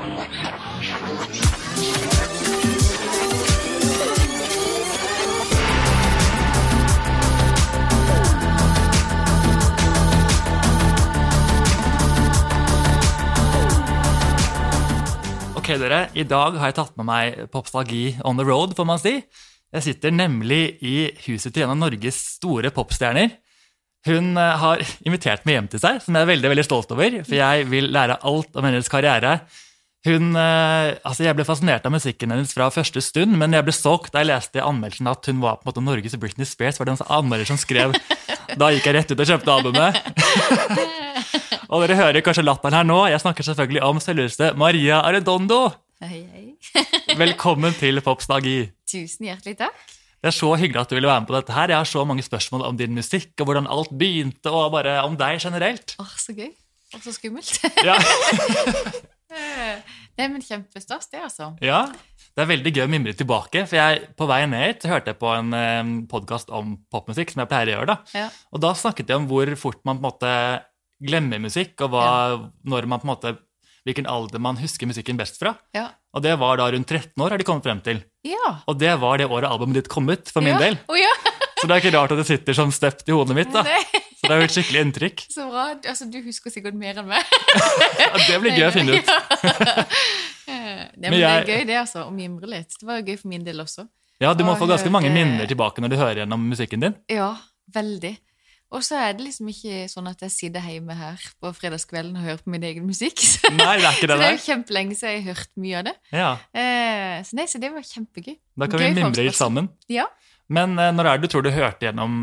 Ok, dere. I dag har jeg tatt med meg popstalgi on the road, får man si. Jeg sitter nemlig i huset til en av Norges store popstjerner. Hun eh, har invitert meg hjem til seg, som jeg er veldig veldig stolt over. For jeg vil lære alt om hennes karriere. Hun, eh, altså Jeg ble fascinert av musikken hennes fra første stund, men jeg ble solgt da jeg leste i anmeldelsen at hun var på en måte Norges Britney Spears. var det en anmelder som skrev. Da gikk jeg rett ut og kjøpte albumet. og dere hører kanskje latteren her nå. Jeg snakker selvfølgelig om selveste Maria Arredondo. Hei, hei. Velkommen til Popstalgi. Tusen hjertelig takk. Det er så hyggelig at du ville være med på dette her. Jeg har så mange spørsmål om din musikk, og hvordan alt begynte, og bare om deg generelt. Åh, Så gøy. Og så skummelt. Ja, Nei, men Kjempestas, det, altså. ja. Det er veldig gøy å mimre tilbake, for jeg, på vei ned hit hørte jeg på en eh, podkast om popmusikk, som jeg pleier å gjøre. da. Ja. Og da snakket jeg om hvor fort man på en måte glemmer musikk, og hva, når man på en måte, hvilken alder man husker musikken best fra. Ja. Og det var da rundt 13 år, har de kommet frem til. Ja. Og det var det året albumet ditt kom ut, for min ja. del. Oh, ja. Så det er ikke rart at det sitter sånn støpt i hodet mitt. da. Nei, Så det har et skikkelig inntrykk. så bra. Altså, du husker sikkert mer enn meg. Det blir gøy å finne ut. Nei, Men Det er gøy, det, altså. Å mimre litt. Det var jo gøy for min del også. Ja, Du må få ganske mange minner tilbake når du hører gjennom musikken din. Ja, veldig. Og så er det liksom ikke sånn at jeg sitter hjemme her på fredagskvelden og hører på min egen musikk. Nei, det er ikke det så det det er jo kjempelenge siden jeg har hørt mye av det. Ja, Eh, så, nei, så det var kjempegøy. Da kan vi Gøy vi mimre litt sammen. Ja. Men eh, når er det du tror du hørte gjennom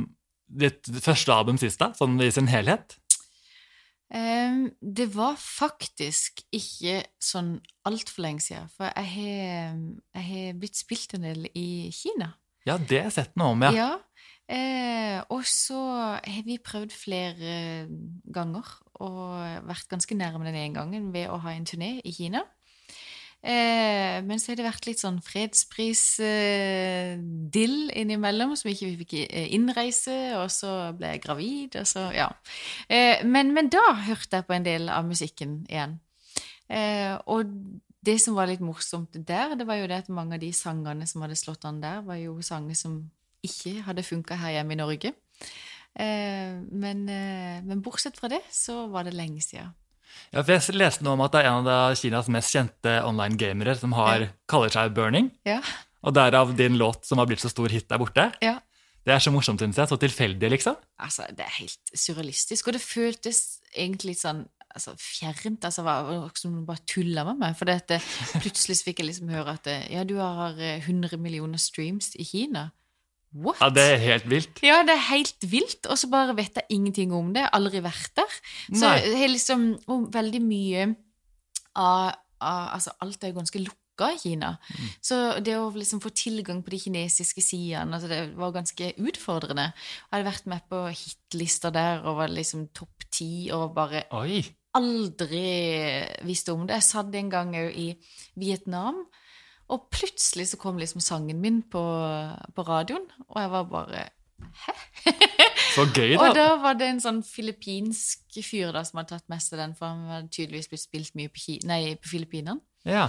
ditt første album sist, da? Sånn i sin helhet? Um, det var faktisk ikke sånn altfor lenge siden. For jeg har, jeg har blitt spilt en del i Kina. Ja, det har jeg sett noe om, ja. Ja. Eh, og så har vi prøvd flere ganger og vært ganske nærme den ene gangen ved å ha en turné i Kina. Eh, men så har det vært litt sånn fredspris-dill innimellom, som ikke vi fikk eh, innreise, og så ble jeg gravid, og så Ja. Eh, men, men da hørte jeg på en del av musikken igjen. Eh, og det som var litt morsomt der, det var jo det at mange av de sangene som hadde slått an der, var jo sanger som ikke hadde funka her hjemme i Norge. Eh, men, eh, men bortsett fra det, så var det lenge siden. Ja. For jeg leste noe om at det er en av Kinas mest kjente online-gamere som har, kaller seg Burning. Ja. Og derav din låt som har blitt så stor hit der borte. ja. Det er så morsomt, syns jeg. Så tilfeldig, liksom. Altså, det er helt surrealistisk, og det føltes egentlig litt sånn altså, fjernt. Altså, var som om bare tulla med meg. For det, plutselig fikk jeg liksom høre at ja, du har eh, 100 millioner streams i Kina. What? Ja, Det er helt vilt. Ja, det er helt vilt, og så bare vet jeg ingenting om det. Aldri vært der. Så Nei. det er liksom veldig mye av, av Altså, alt er jo ganske lukka i Kina. Mm. Så det å liksom få tilgang på de kinesiske sidene, altså det var ganske utfordrende. Jeg hadde vært med på hitlister der og var liksom topp ti og bare Oi. aldri visste om det. Jeg satt en gang òg i Vietnam, og plutselig så kom liksom sangen min på, på radioen, og jeg var bare Hæ? Så gøy, da. og da. var det en sånn filippinsk fyr da som hadde tatt mest av den, for han hadde tydeligvis blitt spilt mye på, Ki nei, på Filippinene. Ja.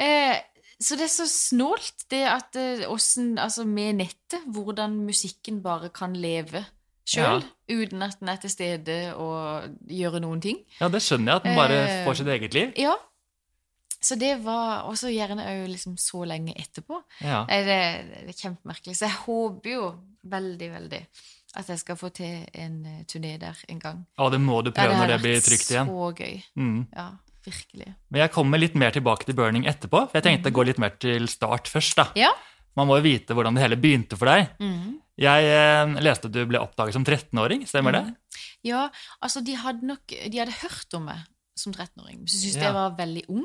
Eh, så det er så snålt, det at eh, åssen Altså med nettet, hvordan musikken bare kan leve sjøl, uten at den er til stede og gjøre noen ting. ja, det skjønner jeg, at den bare Eh, får sitt eget liv. Ja. Så det var også gjerne òg liksom så lenge etterpå. Ja. Det, det er kjempemerkelig. Så jeg håper jo veldig, veldig at jeg skal få til en eh, turné der en gang. Ja, det må du Ja, prøve når det blir trygt igjen. Så gøy. Mm. Ja, virkelig. Men jeg kommer litt mer tilbake til burning etterpå. For jeg tenkte å gå litt mer til start først. da. Ja. Man må jo vite hvordan det hele begynte for deg. Mm. Jeg eh, leste at du ble oppdaget som 13-åring, stemmer det? Ja, altså de hadde nok De hadde hørt om meg som 13-åring, men så syntes Ja. jeg var veldig ung.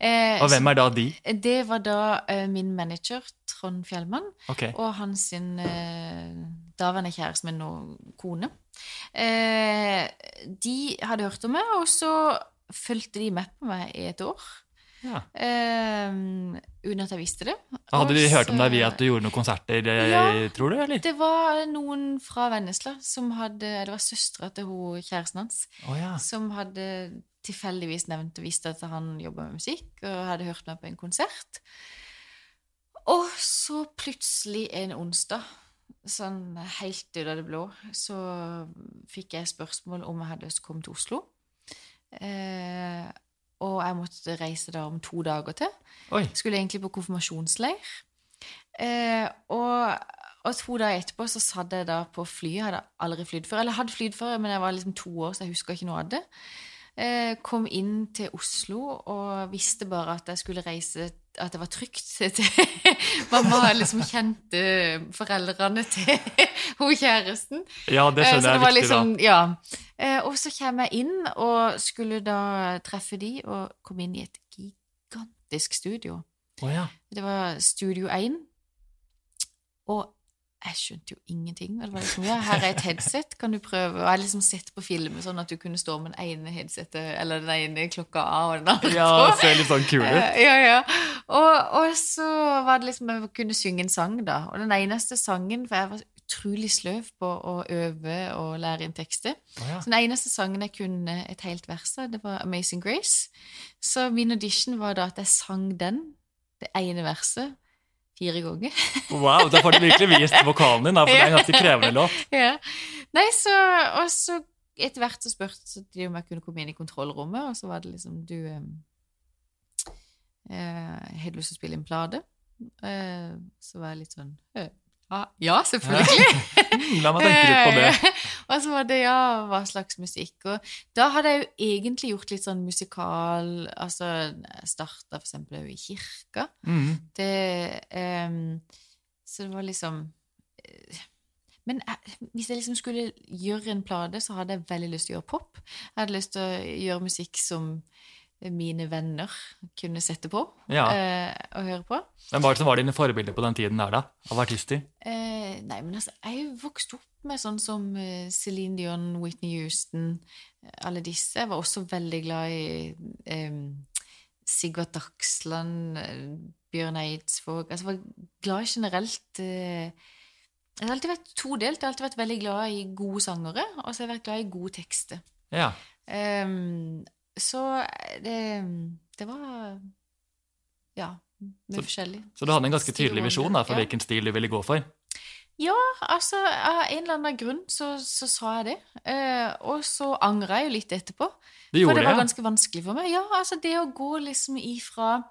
Eh, Og hvem er da de? Det var da eh, min manager, Trond Fjellmann, okay. og hans sin eh, daværende kjæreste, men nå kone. Eh, de hadde hørt om meg, og så fulgte de med på meg i et år. Ja. Uh, uten at jeg visste det. Hadde de hørt om deg via at du gjorde noen konserter, eh, Ja. tror du? eller? Det var noen fra Vennesla som hadde Det var søstera til hun, kjæresten hans oh, ja. som hadde tilfeldigvis nevnte visste at han jobba med musikk og hadde hørt meg på en konsert. Og så plutselig en onsdag, sånn helt ut av det blå, så fikk jeg spørsmål om jeg hadde lyst til å komme til Oslo. Eh, og jeg måtte reise da om to dager til. Oi. Skulle egentlig på konfirmasjonsleir. Eh, og, og to dager etterpå så satt jeg da på flyet. Jeg hadde aldri flydd før. Eller jeg hadde flydd før, men jeg var liksom to år, så jeg husker ikke noe av det. Eh, kom inn til Oslo og visste bare at jeg skulle reise At det var trygt til Mamma liksom kjente foreldrene til hun kjæresten. Ja, det Eh, skjønner så jeg det var viktig, liksom, da. ja. Eh, og så kommer jeg inn og skulle da treffe de og kom inn i et gigantisk studio. Oh, ja. Det var Studio 1. Og jeg skjønte jo ingenting. Og det var liksom, ja, her er et headset, kan du prøve? Og jeg har liksom sett på filmer sånn at du kunne stå med den ene headsetet, eller den ene klokka av og den andre Ja, det ser litt sånn kul ut. Eh, Ja, ja. Og, og så var det liksom jeg kunne synge en sang, da. Og den eneste sangen, for jeg var utrolig sløv på å øve og lære inn tekster. Ja. Så den eneste sangen jeg kunne et helt vers av, det var Amazing Grace. Så min audition var da at jeg sang den, det ene verset, fire ganger. Wow, da får du virkelig vist vokalen din, da, for det er en ganske krevende låt. ja. Nei, så Og så etter hvert så spurte de om jeg kunne komme inn i kontrollrommet, og så var det liksom Du eh, Har du lyst til å spille inn plate? Eh, så var jeg litt sånn eh, ja, ja, selvfølgelig. Mm, La meg tenke litt på det. Eh, og så var det ja, hva slags musikk. Og da hadde jeg jo egentlig gjort litt sånn musikal Altså, starta for eksempel i kirka. Mm. Det um, Så det var liksom eh, Men jeg, hvis jeg liksom skulle gjøre en plate, så hadde jeg veldig lyst til å gjøre pop. Jeg hadde lyst til å gjøre musikk som mine venner kunne sette på Ja. uh, og høre på. Hvem var det som var dine forbilder på den tiden der, da? Av artister? Uh, nei, men altså, jeg vokste opp med sånn som eh, Celine Dion, Whitney Houston, alle disse. Jeg var også veldig glad i eh, Sigvart Dagsland, Bjørn Eidsvåg Altså, jeg var glad generelt Uh, Jeg har alltid vært todelt. Jeg har alltid vært veldig glad i gode sangere, og så har jeg vært glad i gode tekster. Ja. Ehm, så det, det var Ja, mye Så- forskjellig. Så du hadde en ganske tydelig visjon da, for ja. hvilken stil du ville gå for? Ja, altså, av en eller annen grunn så, så sa jeg det. Eh, og så angra jeg jo litt etterpå. Det For det var ja? ganske vanskelig for meg. Ja, altså det å gå liksom ifra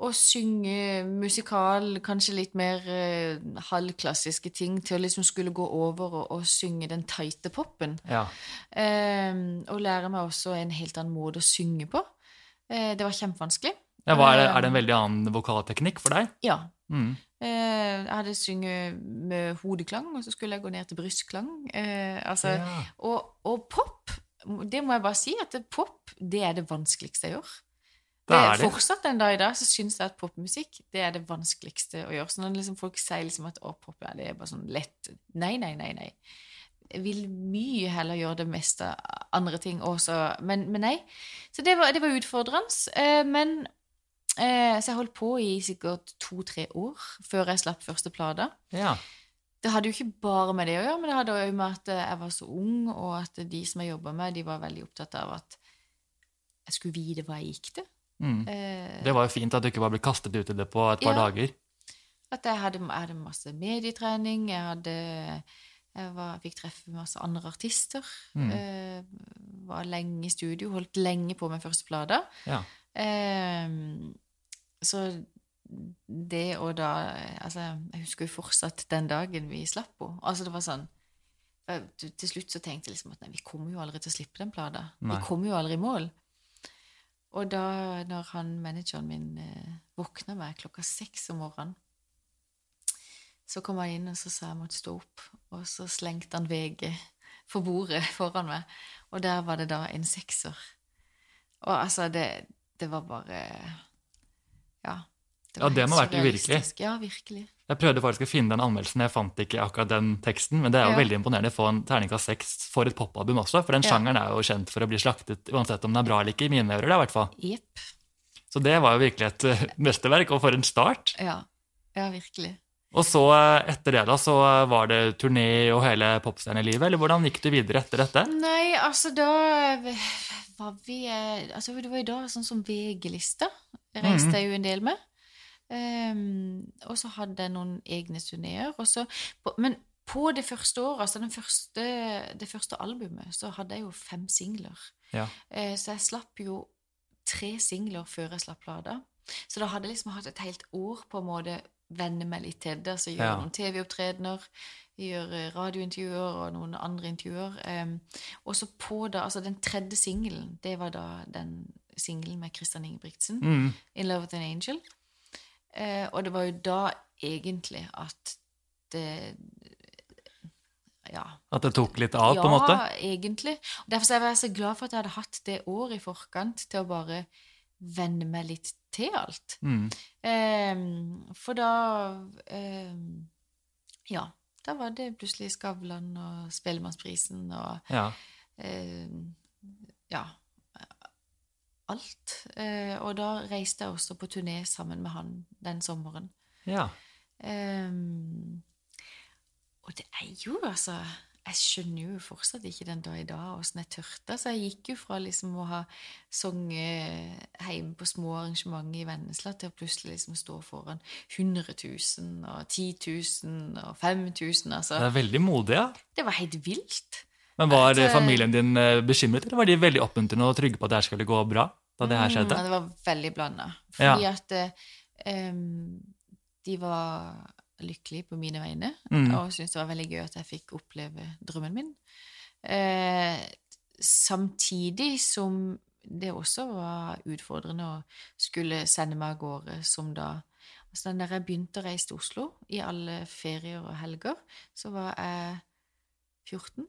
å synge musikal, kanskje litt mer eh, halvklassiske ting, til å liksom skulle gå over og, og synge den tighte popen. ja. Eh, og lære meg også en helt annen måte å synge på. Eh, det var kjempevanskelig. ja er, det, er det en veldig annen vokalteknikk for deg? Ja. Mm. Eh, jeg hadde synget med hodeklang, og så skulle jeg gå ned til brystklang. Eh, altså, Ja. og, og pop, det må jeg bare si, at pop det er det vanskeligste jeg gjør. Det er det. Fortsatt en dag i dag så syns jeg at popmusikk det er det vanskeligste å gjøre. Så når liksom folk sier liksom at å, pop ja, det er bare sånn lett Nei, nei, nei. nei. Jeg vil mye heller gjøre det meste andre ting også, men, men nei. Så det var, det var utfordrende. Eh, men eh, Så jeg holdt på i sikkert to-tre år før jeg slapp første plate. ja. Det hadde jo ikke bare med det å gjøre, men det hadde òg med at jeg var så ung, og at de som jeg jobba med, de var veldig opptatt av at jeg skulle vite hva jeg gikk til. Mm. Eh, Det var jo fint at du ikke bare ble kastet ut i det på et par Ja. dager. At jeg hadde, jeg hadde masse medietrening, jeg hadde jeg var, fikk treffe masse andre artister. Mm. Eh, var lenge i studio, holdt lenge på med første plate. Ja. Eh, så det og da Altså, jeg husker jo fortsatt den dagen vi slapp henne. Altså, det var sånn jeg- Til slutt så tenkte jeg liksom at nei, vi kommer jo aldri til å slippe den plata. Vi kommer jo aldri i mål. Og da når han manageren min eh, våkna meg klokka seks om morgenen, så kom han inn og så sa jeg måtte stå opp, og så slengte han VG for bordet foran meg, og der var det da en sekser. Og altså, det, det var bare Ja. Ja, det må ha vært uvirkelig. Ja, virkelig. Jeg prøvde faktisk å finne den anmeldelsen, jeg fant ikke akkurat den teksten, men det er jo Ja. veldig imponerende å få en terningkast seks for et popalbum også, for den Ja. sjangeren er jo kjent for å bli slaktet uansett om den er bra eller ikke, i mine ører det i hvert fall. Yep. Så det var jo virkelig et uh, mesterverk, og for en start. Ja. ja, virkelig. Og så eh, etter det da, så eh, var det turné og hele popstjernelivet, eller hvordan gikk du videre etter dette? Nei, altså da var vi altså Det var jo da sånn som VG-lista reiste jeg jo en del med. Ehm, og så hadde jeg noen egne turneer. Men på det første året, altså den første, det første albumet, så hadde jeg jo fem singler. Ja. Uh, Så jeg slapp jo tre singler før jeg slapp plata. Så da hadde jeg liksom hatt et helt år på en måte venne meg litt til det. Altså gjøre Ja. noen TV-opptredener, gjøre radiointervjuer og noen andre intervjuer. Um, og så på da, altså den tredje singelen, det var da den singelen med Christian Ingebrigtsen, Mm. 'In Love with an Angel'. Eh, og det var jo da egentlig at det Ja, At det tok litt av, på en måte? ja, egentlig. Derfor så er jeg så glad for at jeg hadde hatt det året i forkant til å bare venne meg litt til alt. Mm. Eh, for da eh, Ja, da var det plutselig Skavlan og Spellemannsprisen og Ja. Eh, Ja. Alt. Eh, og da reiste jeg også på turné sammen med han den sommeren. ja. Ehm, og det er jo altså Jeg skjønner jo fortsatt ikke den dag i dag åssen jeg tørte. Så jeg gikk jo fra liksom å ha sunget hjemme på små arrangementer i Vennesla til å plutselig liksom stå foran 100 000 og 10 000 og 5000. Altså, Det er veldig modig, ja. det var helt vilt. Men var Altså- familien din eh, bekymret, eller var de veldig oppmuntrende og trygge på at det her skulle gå bra? Da det her Mm, skjedde? Mm, det var veldig blanda. Ja. Fordi at um, de var lykkelige på mine vegne, Mm. og syntes det var veldig gøy at jeg fikk oppleve drømmen min. Eh, samtidig som det også var utfordrende å skulle sende meg av gårde som da altså da jeg begynte å reise til Oslo i alle ferier og helger, så var jeg 14.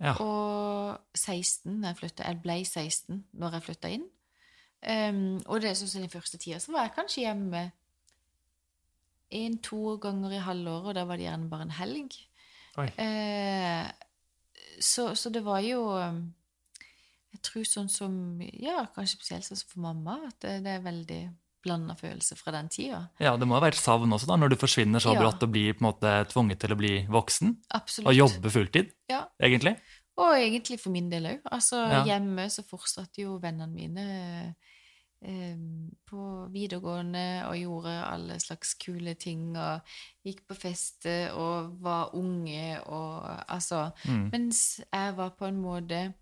Ja. Og 16 når jeg flytta. Jeg ble 16 når jeg flytta inn. Ehm, og det sånn som den første tida så var jeg kanskje hjemme én-to ganger i halvåret, og da var det gjerne bare en helg. Eh, så, så det var jo um, Jeg tror sånn som Ja, kanskje spesielt sånn som for mamma, at det, det er veldig blanda følelser fra den tida. ja, det må ha vært savn også, da, når du forsvinner så Ja. brått og blir på en måte tvunget til å bli voksen Absolutt. og jobbe fulltid, Ja. egentlig. Og egentlig for min del òg. Altså, Ja. hjemme så fortsatte jo vennene mine eh, på videregående og gjorde alle slags kule ting og gikk på fester og var unge og altså Mm. Mens jeg var på en måte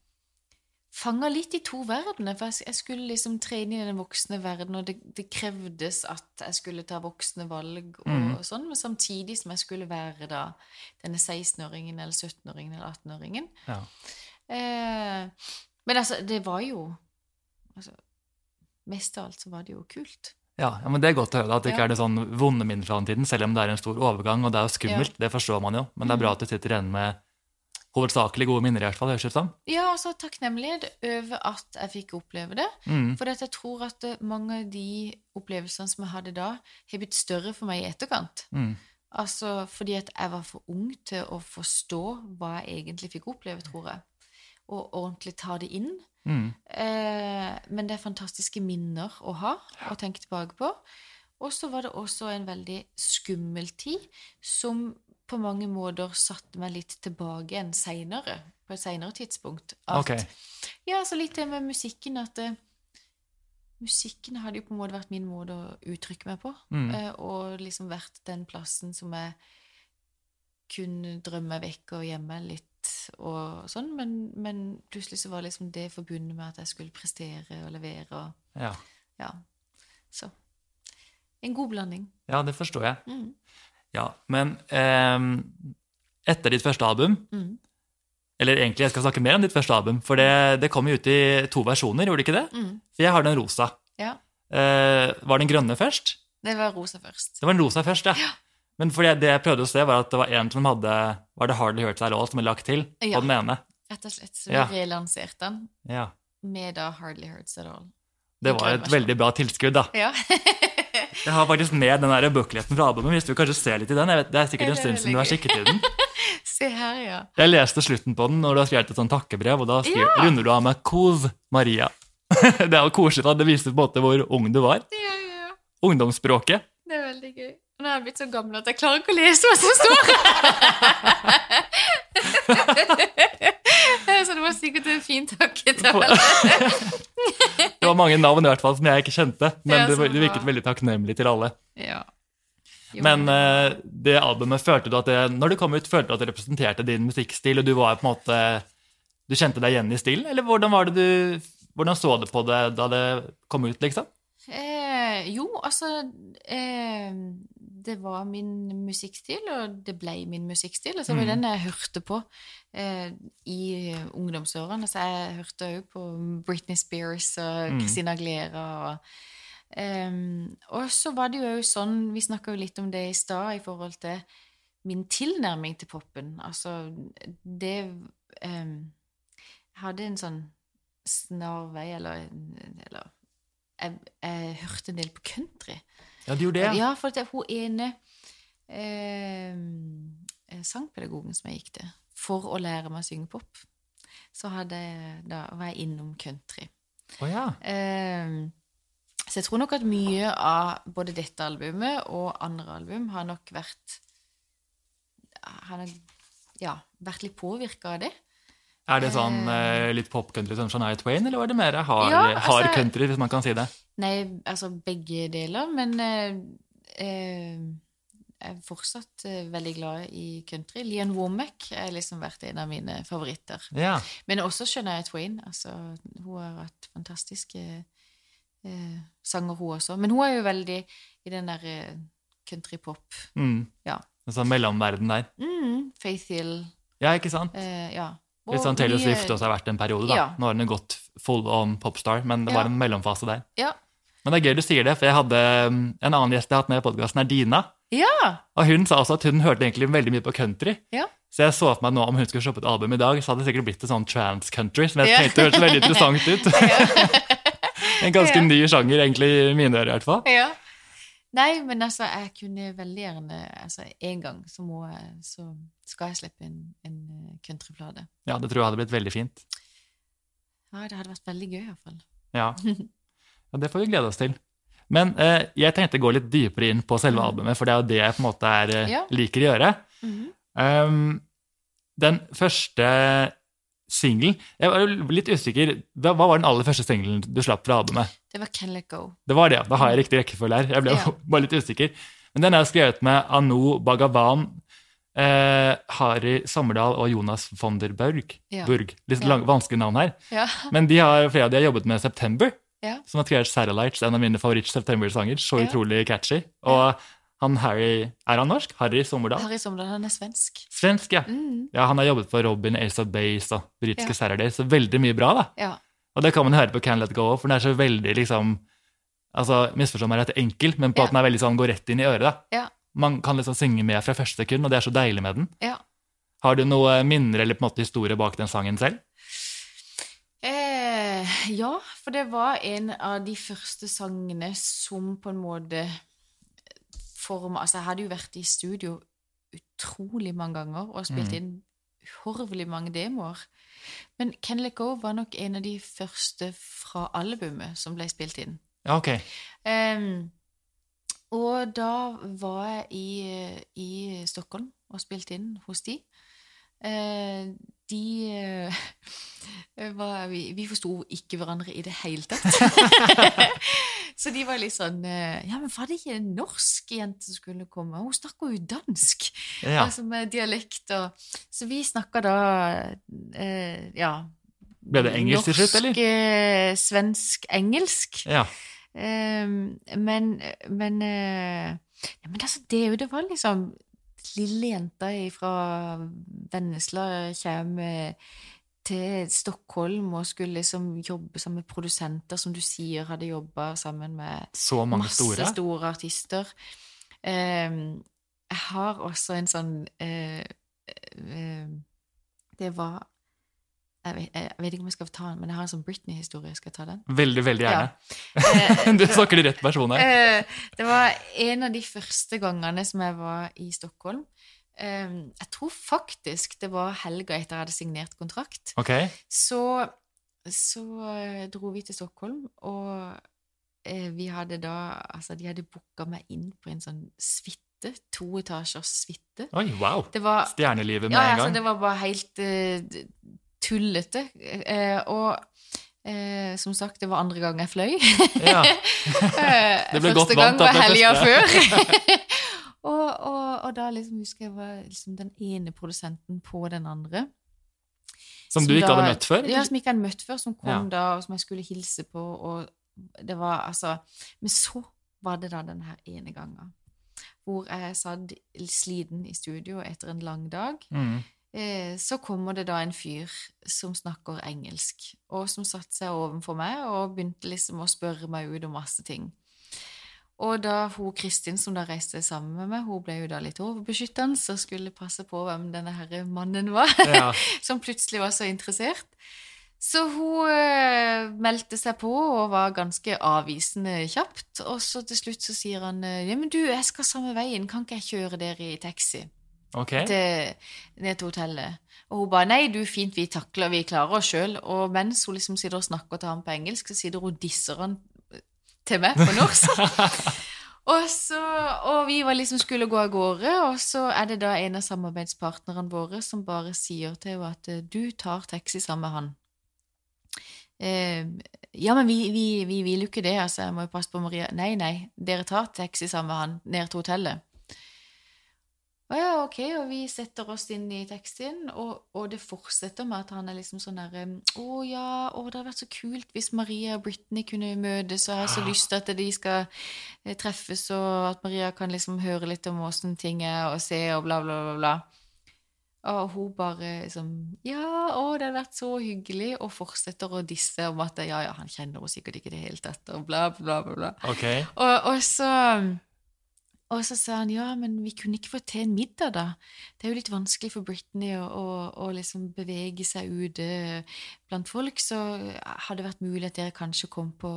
fanga litt i to verdener. For jeg, skulle liksom tre inn i den voksne verden, og det, det krevdes at jeg skulle ta voksne valg og Mm. sånn, men samtidig som jeg skulle være da denne 16-åringen eller 17-åringen eller 18-åringen. Ja. Eh, men altså, det var jo altså, Mest av alt så var det jo kult. Ja, ja, men Det er godt å høre da, at det ikke Ja. er det sånn vonde minner fra den tiden, selv om det er en stor overgang, og det er jo skummelt, det forstår man jo. Men det er bra at du sitter igjen med hovedsakelig gode minner, i hvert fall. høres det ut som. Ja, altså takknemlighet over at jeg fikk oppleve det. Mm. For jeg tror at eh, mange av de opplevelsene som jeg hadde da, har blitt større for meg i etterkant. Mm. Altså fordi at jeg var for ung til å forstå hva jeg egentlig fikk oppleve, tror jeg. Og ordentlig ta det inn. Mm. Eh, men det er fantastiske minner å ha og tenke tilbake på. Og så var det også en veldig skummel tid som på mange måter satte meg litt tilbake igjen seinere, på et seinere tidspunkt. At, okay. Ja, så litt det med musikken at uh, Musikken hadde jo på en måte vært min måte å uttrykke meg på. Mm. uh, og liksom vært den plassen som jeg kunne drømme meg vekk og gjemme litt og sånn, men, men plutselig så var liksom det forbundet med at jeg skulle prestere og levere og Ja. ja. Så en god blanding. ja, det forstår jeg. Mm. Ja, Men ehm, etter ditt første album Mm. Eller egentlig, jeg skal snakke mer om ditt første album, for det, det kom jo ut i to versjoner, gjorde det ikke det? Mm. For jeg har den rosa. Ja. Eh, var den grønne først? Det var rosa først. Det var den rosa først, ja. Men for det, det jeg prøvde å se, var at det var en som hadde Var det Hardly Hurts At All som er lagt til Ja. på den ene? Rett og slett. Så Ja. vi relanserte den Ja. med da Hardly Hurts At All. Det var et veldig bra tilskudd, da. Ja. Jeg har faktisk med den der bookleten fra albumet, hvis du kanskje ser litt i den. Vet, det er sikkert en stund siden du har kikket i den. Se her, ja. Jeg leste slutten på den når du har skrevet et sånt takkebrev, og da skriver, Ja. runder du av med 'Kos Maria'. det er jo koselig, da. Det viser på en måte hvor ung du var. Ja, ja, ja. Ungdomsspråket. Det er veldig gøy. Nå er jeg blitt så gammel at jeg klarer ikke å lese hva som står. så det var sikkert en fin takketale. Det var mange navn i hvert fall som jeg ikke kjente, men det, det virket veldig takknemlig til alle. Ja. Men uh, det albumet, følte du at det, når det kom ut, følte du at det representerte din musikkstil, og du var på en måte Du kjente deg igjen i stilen, eller hvordan var det du Hvordan så du på det da det kom ut, liksom? Eh, jo, altså eh, Det var min musikkstil, og det ble min musikkstil. Og det var Mm. den jeg hørte på eh, i ungdomsårene. Så jeg hørte òg på Britney Spears og Mm. Christina Aguilera. Og, ehm, og så var det jo òg sånn Vi snakka jo litt om det i stad i forhold til min tilnærming til popen. Altså, det ehm, Jeg hadde en sånn snarvei, eller, eller jeg, jeg hørte en del på country. Ja, det gjorde det? Ja, for at hun ene eh, sangpedagogen som jeg gikk til, for å lære meg å synge pop, så hadde da var jeg innom country. Oh, ja. Eh, så jeg tror nok at mye av både dette albumet og andre album har nok vært har nok, ja, vært litt påvirka av det. Er det sånn eh, litt pop-country som Shania Twain, eller var det mer hard, Ja, altså- hard country, hvis man kan si det? Nei, altså begge deler, men eh, eh, jeg er fortsatt eh, veldig glad i country. Lian Womack er liksom vært en av mine favoritter. Ja. Men også Shania Twain. Altså, hun har hatt fantastiske eh, sanger, hun også. Men hun er jo veldig i den der eh, country-pop. Mm. Ja. Sånn mellomverden der. Mm, Faith Hill. Ja, ikke sant? Eh, ja. Litt sånn Taylor Swift også har vært en periode, da. Ja. Nå har hun gått full on popstar, men det Ja. var en mellomfase der. Ja. Men det er gøy du sier det, for jeg hadde um, en annen gjest jeg har hatt med i podkasten, er Dina. ja. Og hun sa også at hun hørte egentlig veldig mye på country. Ja. Så jeg så for meg nå om hun skulle shoppe et album i dag, så hadde det sikkert blitt et sånn trans-country, som jeg Ja. tenkte hørtes veldig interessant ut. en ganske Ja. ny sjanger, egentlig, i mine ører i hvert fall. Nei, men altså, jeg kunne veldig gjerne altså, En gang så, må jeg, så skal jeg slippe en, en eh, countryplate. Ja, det tror jeg hadde blitt veldig fint. Ja, det hadde vært veldig gøy, iallfall. Ja. ja, det får vi glede oss til. Men eh, jeg tenkte å gå litt dypere inn på selve Mhm. albumet, for det er jo det jeg på en måte er, eh, Ja. liker å gjøre. Um, den første singelen Jeg var jo litt usikker. Hva var den aller første singelen du slapp fra albumet? Det var Can Let Go. Det var det, ja. Da har jeg riktig rekkefølge her. Jeg ble Ja. bare litt usikker. Men den er skrevet med Anu Bhagavan, eh, Hari Sommerdal og Jonas von der Burg. Ja. Burg. Litt Ja. vanskelige vanskelig navn her. Ja. Men de har, flere av de har jobbet med September, Ja. som har skrevet Satellites, en av mine favoritt-September-sanger. Så utrolig catchy. Og han Harry Er han norsk? Harry Sommerdal? Harry Sommerdal, han er svensk. Svensk, ja. Mm. ja. Han har jobbet for Robin, of Base og britiske Ja. Saturday, så veldig mye bra, da. Ja. Og det kan man høre på Can Let Go, for den er så veldig liksom altså, Misforstå meg rett enkel, men på Ja. at den er veldig sånn går rett inn i øret. da. Ja. Man kan liksom synge med fra første sekund, og det er så deilig med den. ja. Har du noe minner eller på en måte historie bak den sangen selv? Eh, ja, for det var en av de første sangene som på en måte forma Altså, jeg hadde jo vært i studio utrolig mange ganger og spilt Mm. inn uhorvelig mange demoer. Men Can Let Go var nok en av de første fra albumet som ble spilt inn. Ja, ok. Um, og da var jeg i, i Stockholm og spilte inn hos de. Uh, de uh, var, Vi, vi forsto ikke hverandre i det hele tatt. Så de var litt sånn eh, Ja, men var det ikke en norsk jente som skulle komme? Hun snakker jo dansk, Ja. altså med dialekt og Så vi snakka da eh, Ja. Ble det engelsk til slutt, eller? Norsk, eh, svensk, engelsk. ja. Eh, men men, eh, ja, men altså, det, det var liksom Lille jenta fra Vennesla kommer til Stockholm og skulle liksom jobbe sammen med produsenter, som du sier hadde jobba sammen med masse store. store artister. Ehm, jeg har også en sånn eh, eh, Det var jeg vet, jeg vet ikke om jeg skal ta den, men jeg har en sånn Britney-historie. Skal jeg ta den? Veldig, veldig gjerne. Ja. du snakker til rett person her. Eh, det var en av de første gangene som jeg var i Stockholm. Eh, jeg tror faktisk det var helga etter jeg hadde signert kontrakt. Okay. Så, så eh, dro vi til Stockholm, og eh, vi hadde da Altså, de hadde booka meg inn på en sånn suite. To etasjers suite. Oi, wow. Var Stjernelivet med ja, en altså, gang. det var bare helt uh, tullete. Uh, og eh, som sagt, det var andre gang jeg fløy. Ja. Det ble Første godt vant gang var helga før. og, og, og da liksom husker jeg var liksom den ene produsenten på den andre. Som du ikke da- hadde møtt før? Ja, som ikke hadde møtt før, som kom Ja. da, og som jeg skulle hilse på. Og det var altså Men så var det da den her ene gangen hvor jeg satt sliten i studio etter en lang dag. Mm. Eh, så kommer det da en fyr som snakker engelsk, og som satte seg ovenfor meg og begynte liksom å spørre meg ut om masse ting. Og da hun Kristin, som da reiste sammen med meg, hun ble jo da litt overbeskyttende og skulle passe på hvem denne herre mannen var, Ja. som plutselig var så interessert. Så hun eh, meldte seg på og var ganske avvisende kjapt. Og så til slutt så sier han eh, ja, men du, jeg skal samme veien, kan ikke jeg kjøre dere i taxi? Ok. til, ned til hotellet. Og hun bare 'Nei, du, fint, vi takler, vi klarer oss sjøl'. Og mens hun liksom sitter og snakker til ham på engelsk, så sitter hun og disser han til meg på norsk. og, så, og vi liksom skulle gå av gårde, og så er det da en av samarbeidspartnerne våre som bare sier til henne at 'du tar taxi sammen med han'. Eh, ja, men vi, vi, vi vil jo ikke det, altså. Jeg må jo passe på Maria. Nei, nei, dere tar taxi sammen med han ned til hotellet. Å ja, ok, og vi setter oss inn i teksten, og, og det fortsetter med at han er liksom sånn derre Å ja, å, det hadde vært så kult hvis Maria og Britney kunne møtes, og jeg har så lyst til at de skal eh, treffes, og at Maria kan liksom høre litt om åssen ting er, og se, og bla, bla, bla, bla. Og hun bare liksom Ja, å, det hadde vært så hyggelig, og fortsetter å disse om at ja, ja, han kjenner henne sikkert ikke i det hele tatt, og bla, bla, bla, bla. Ok. Og, og så og så sa han ja, men vi kunne ikke få til en middag, da. Det er jo litt vanskelig for Britney å, å, å liksom bevege seg ute blant folk, så hadde det vært mulig at dere kanskje kom på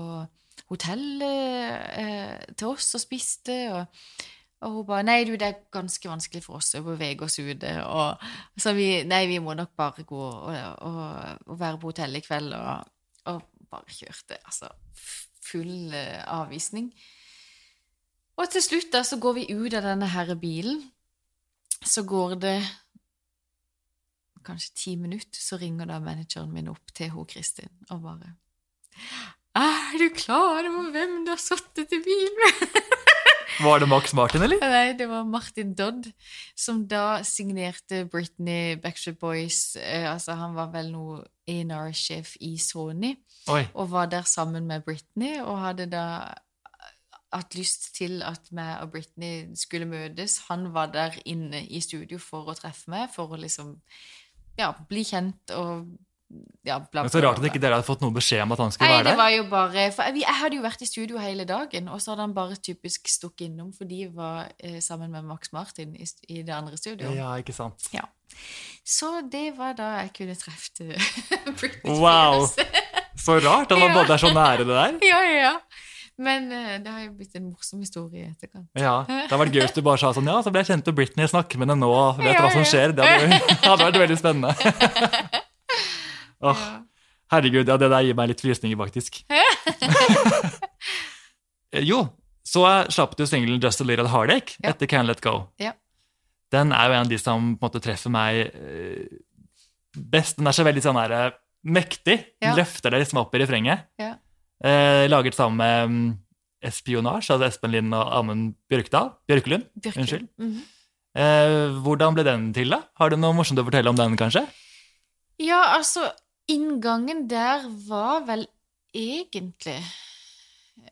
hotellet eh, til oss og spiste. Og, og hun bare Nei, du, det er ganske vanskelig for oss å bevege oss ute. Så vi Nei, vi må nok bare gå og, og, og være på hotellet i kveld. Og, og bare kjørte. Altså full eh, avvisning. Og til slutt da, så går vi ut av denne her bilen. Så går det kanskje ti minutter, så ringer da manageren min opp til hun Kristin og bare Er du klar over hvem du har sittet i bilen med? Var det Max Martin, eller? Nei, det var Martin Dodd, som da signerte Britney, Backstreet Boys eh, Altså, han var vel noe A&R-sjef i Sony, Oi. og var der sammen med Britney, og hadde da hatt lyst til at meg og Britney skulle møtes. Han var der inne i studio for å treffe meg, for å liksom ja, bli kjent og ja, bla, Men så rart at ikke dere hadde fått noen beskjed om at han skulle Nei, være det var jo bare For jeg, hadde jo vært i studio hele dagen, og så hadde han bare typisk stukket innom, for de var eh, sammen med Max Martin i, i det andre studioet. Ja, ikke sant. Så det var da jeg kunne treffe Britney Wow. Spears. Så rart at man Ja. både er så nære det der. ja, ja, ja. Men eh, det har jo blitt en morsom historie i etterkant. Ja, Det hadde vært gøy hvis du bare sa sånn Ja, så ble jeg kjent med Britney, snakker med henne nå, vet Ja, hva som skjer. Det hadde, hadde vært veldig spennende. Åh, Ja. herregud, ja, det der gir meg litt frysninger, faktisk. Eh, jo, så slapp du singelen Just a Little Heartache Ja. etter Can't Let Go. Ja. Den er jo en av de som på en måte treffer meg eh, best. Den er så veldig sånn her, mektig. Den Ja. løfter deg liksom opp i refrenget. Ja. Eh, laget sammen med Espionasje, Espionage, altså Espen Lind og Amund Bjørkdal. Bjørkelund. Bjørke. Unnskyld. Mhm. Eh, hvordan ble den til, da? Har du noe morsomt å fortelle om den, kanskje? Ja, altså, inngangen der var vel egentlig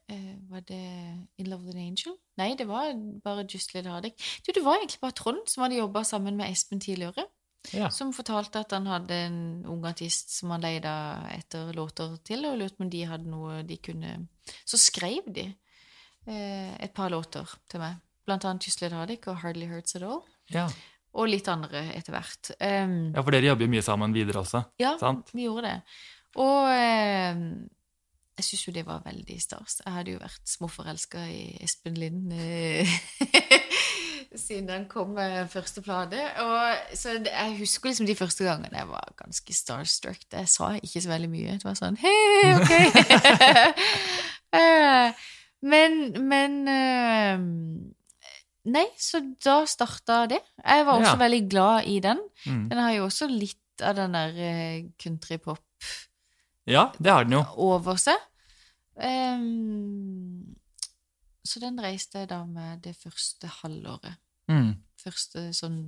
eh, Var det In Love with an Angel? Nei, det var bare Just Little Hardick. Du, det var egentlig bare Trond som hadde jobba sammen med Espen tidligere. Ja. Som fortalte at han hadde en ung artist som han leide etter låter til, og lurte på om de hadde noe de kunne Så skrev de eh, et par låter til meg. Blant annet Just Heartache og Hardly Hurts At All. Ja. Og litt andre etter hvert. Um, ja, for dere jobber jo mye sammen videre også. ja, Sant. vi gjorde det. Og eh, jeg syns jo det var veldig stas. Jeg hadde jo vært småforelska i Espen Lind eh, siden han kom med første plate. Og, så jeg husker liksom de første gangene jeg var ganske starstruck. Jeg sa ikke så veldig mye. Det var sånn Hei, ok! Eh, Men, men eh, Nei, så da starta det. Jeg var også Ja. veldig glad i den. Mm. Den har jo også litt av den der eh, countrypop Ja, det har den jo. over seg. Um, så den reiste jeg da med det første halvåret. Mm. Første sånn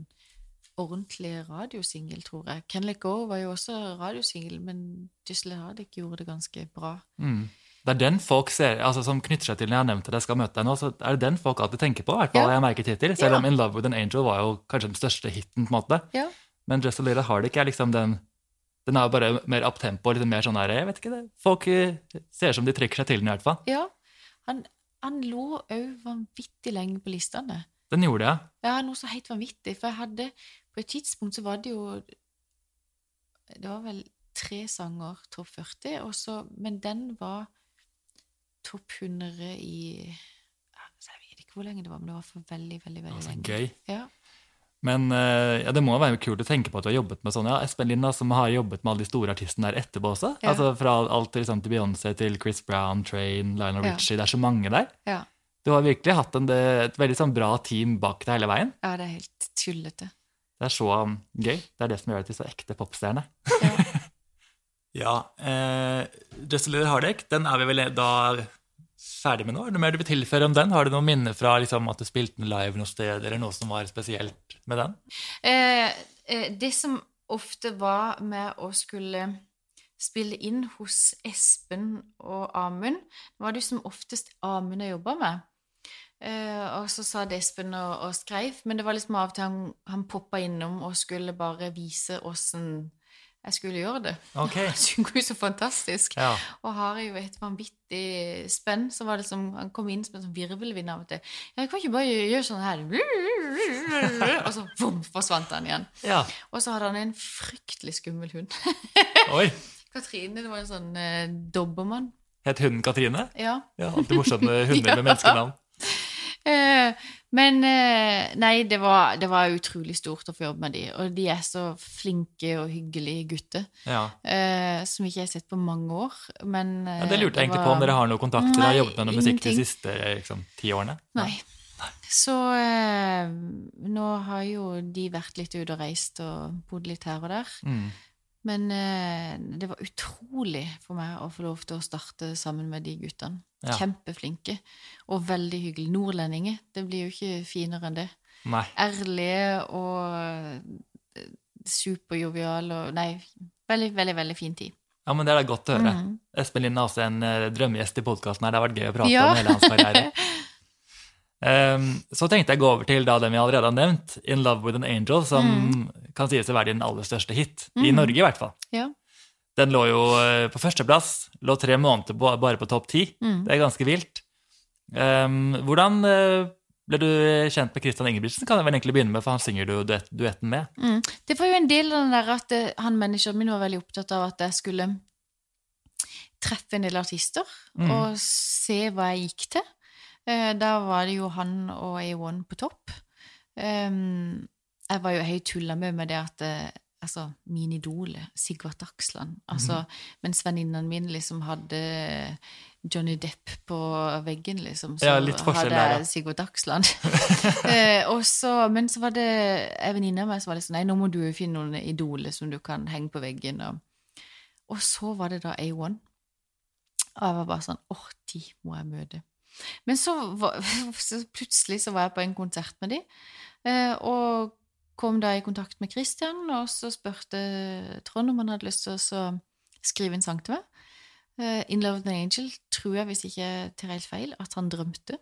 ordentlige radiosingel, tror jeg. Can Let Go var jo også radiosingel, men Gisle Hardek gjorde det ganske bra. Mm. Det er den folk ser, altså som knytter seg til når jeg har nevnt at jeg skal møte deg nå, så er det den folk alltid tenker på, hvert fall Ja. jeg merket hittil. Selv Ja. om In Love With An Angel var jo kanskje den største hiten, på en måte. Ja. Men Just a Little Heartache er liksom den Den er jo bare mer uptempo, litt mer sånn her, jeg vet ikke det. Folk eh, ser som de trekker seg til den i hvert fall. Ja, han, han lå òg vanvittig lenge på listene. Den gjorde det, ja. Noe så helt vanvittig. For jeg hadde På et tidspunkt så var det jo Det var vel tre sanger topp 40, og så, men den var topp 100 i altså, Jeg vet ikke hvor lenge det var, men det var for veldig, veldig, veldig Altså, lenge. gøy. Ja. Men eh, ja, det må være kult å tenke på at du har jobbet med sånn. Ja, Espen Linda, som har jobbet med alle de store artistene der etterpå også. Ja. Altså Fra alt liksom, til Beyoncé til Chris Brown, Train, Lionel Ja. Richie. Det er så mange der. Ja. Du har virkelig hatt en, et veldig sånn bra team bak deg hele veien. ja, det er helt tullete. Det er så um, gøy. Det er det som gjør deg til så ekte popstjerne. Ja. Ja, eh, a Little den er vi vel da ferdig med nå? Er det noe mer du vil tilføre om den? Har du noen minner fra liksom, at du spilte den live noe sted, eller noe som var spesielt med den? Eh, eh, det som ofte var med å skulle spille inn hos Espen og Amund, var det som oftest Amund jeg jobba med. Eh, og så sa det Espen og, og skrev, men det var liksom av og til han, han poppa innom og skulle bare vise åssen jeg skulle gjøre det. Okay. Han synger jo så fantastisk. Ja. Og har jo et vanvittig spenn. Så var det som, Han kom inn som en sånn virvelvind av og til. Jeg kan ikke bare gjøre, sånn her Og så vom, forsvant han igjen. ja. Og så hadde han en fryktelig skummel hund. Oi. Katrine, det var en sånn eh, dobbermann. Het hunden Katrine? Ja. Ja, Alltid morsomme hunder med menneskenavn. Eh, men eh, nei, det var, det var utrolig stort å få jobbe med de. Og de er så flinke og hyggelige gutter. Ja. Eh, som ikke jeg har sett på mange år. Men Ja, det lurte jeg egentlig var- på om dere har noen kontakter og har jobbet med noe musikk de siste liksom, ti årene? Nei. Så eh, nå har jo de vært litt ute og reist og bodd litt her og der. Mm. Men eh, det var utrolig for meg å få lov til å starte sammen med de guttene. Ja. Kjempeflinke. Og veldig hyggelige. Nordlendinger. Det blir jo ikke finere enn det. Nei. Ærlige og eh, superjoviale og Nei, veldig, veldig, veldig fin tid. Ja, men Det er da godt å høre. Mm. Espen Lind er også en eh, drømmegjest i podkasten. Det har vært gøy å prate Ja. om hele hans karriere. Ehm, så tenkte jeg å gå over til da den vi allerede har nevnt, In Love With An Angel, som kan sies å være din aller største hit. I Mm. Norge, i hvert fall. Ja. Den lå jo eh, på førsteplass. Lå tre måneder ba- bare på topp ti. Mm. Det er ganske vilt. Um, hvordan eh, ble du kjent med Christian Ingebrigtsen? Kan jeg vel egentlig begynne med, for han synger du duet, duetten med. Mm. Det var jo en del av den der at eh, han manageren min var veldig opptatt av at jeg skulle treffe en del artister Mm. og se hva jeg gikk til. Eh, Da var det jo han og A1 på topp. Jeg var jo helt tulla med med det at eh, altså, min idole, Sigvart Aksland. altså, Mens venninnene mine liksom hadde Johnny Depp på veggen, liksom, så Ja, hadde jeg ja. Sigvart Aksland. eh, og så, men så var det ei venninne av meg som var litt sånn Nei, nå må du jo finne noen idoler som du kan henge på veggen. Og, og så var det da A1. Og jeg var bare sånn Åh, de må jeg møte. Men så, var, så plutselig så var jeg på en konsert med de, eh, og kom da i kontakt med Christian, og så spurte Trond om han hadde lyst til å skrive en sang til meg. Eh, In Love with an Angel tror jeg, hvis ikke jeg tar helt feil, at han drømte.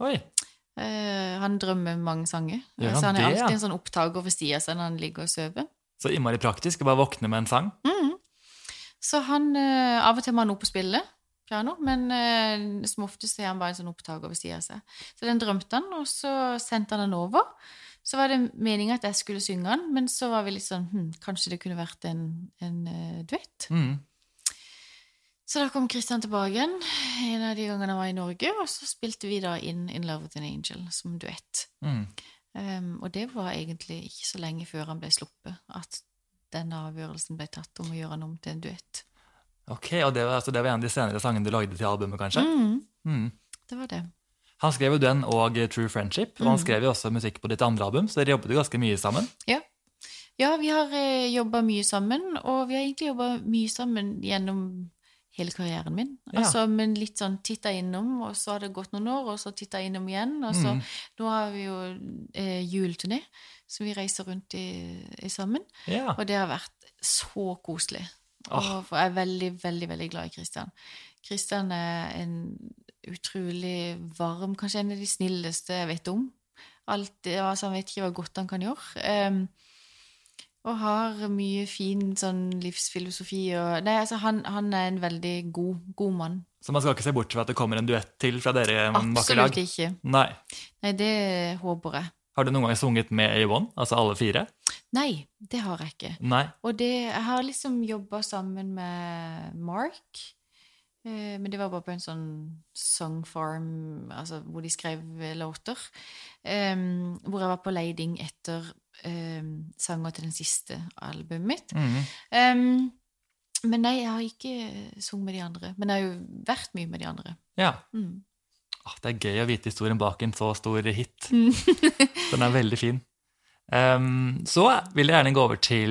Oi. Eh, han drømmer mange sanger. Ja, så han er det, alltid ja? en sånn opptaker ved sida seg når han ligger og sover. Så innmari praktisk å bare våkne med en sang. Mm. Så han Av og til må han opp og spille piano, men eh, som oftest er han bare en sånn opptaker ved sida av seg. Så den drømte han, og så sendte han den over. Så var det meninga at jeg skulle synge den, men så var vi litt sånn hm, Kanskje det kunne vært en, en uh, duett? Mm. Så da kom Kristian tilbake igjen en av de gangene han var i Norge, og så spilte vi da inn In Love with an Angel som duett. Mm. Um, og det var egentlig ikke så lenge før han ble sluppet, at denne avgjørelsen ble tatt om å gjøre han om til en duett. Ok, og det var, altså, det var en av de senere sangene du lagde til albumet, kanskje? Mm. Mm. det var det. Han skrev jo den og True Friendship, og Mm. han skrev jo også musikk på ditt andre album, så dere jobbet jo ganske mye sammen. Ja. Ja, vi har eh, jobba mye sammen, og vi har egentlig jobba mye sammen gjennom hele karrieren min. Ja. Altså, Men litt sånn titta innom, og så har det gått noen år, og så titta innom igjen. Og så Mm. nå har vi jo eh, juleturné, så vi reiser rundt i, i sammen. Ja. Og det har vært så koselig. Og for jeg er veldig, veldig veldig glad i Kristian. Kristian er en utrolig varm, kanskje en av de snilleste jeg vet om. Alt, altså Han vet ikke hva godt han kan gjøre. Um, og har mye fin sånn livsfilosofi. Og, nei, altså han, han er en veldig god, god mann. Så man skal ikke se bort fra at det kommer en duett til fra dere i? Absolutt ikke. Nei. Nei, det håper jeg. Har du noen gang sunget med A1, altså alle fire? Nei, det har jeg ikke. Nei. Og det, jeg har liksom jobba sammen med Mark. Eh, men det var bare på en sånn song farm, altså hvor de skrev eh, låter. Em, hvor jeg var på leiding etter em, sanger til den siste albumet mitt. Em, men nei, jeg har ikke sunget med de andre. Men jeg har jo vært mye med de andre. Ja. Mm. Åh, det er gøy å vite historien bak en så stor hit. Mm. Den er veldig fin. Um, så vil jeg gjerne gå over til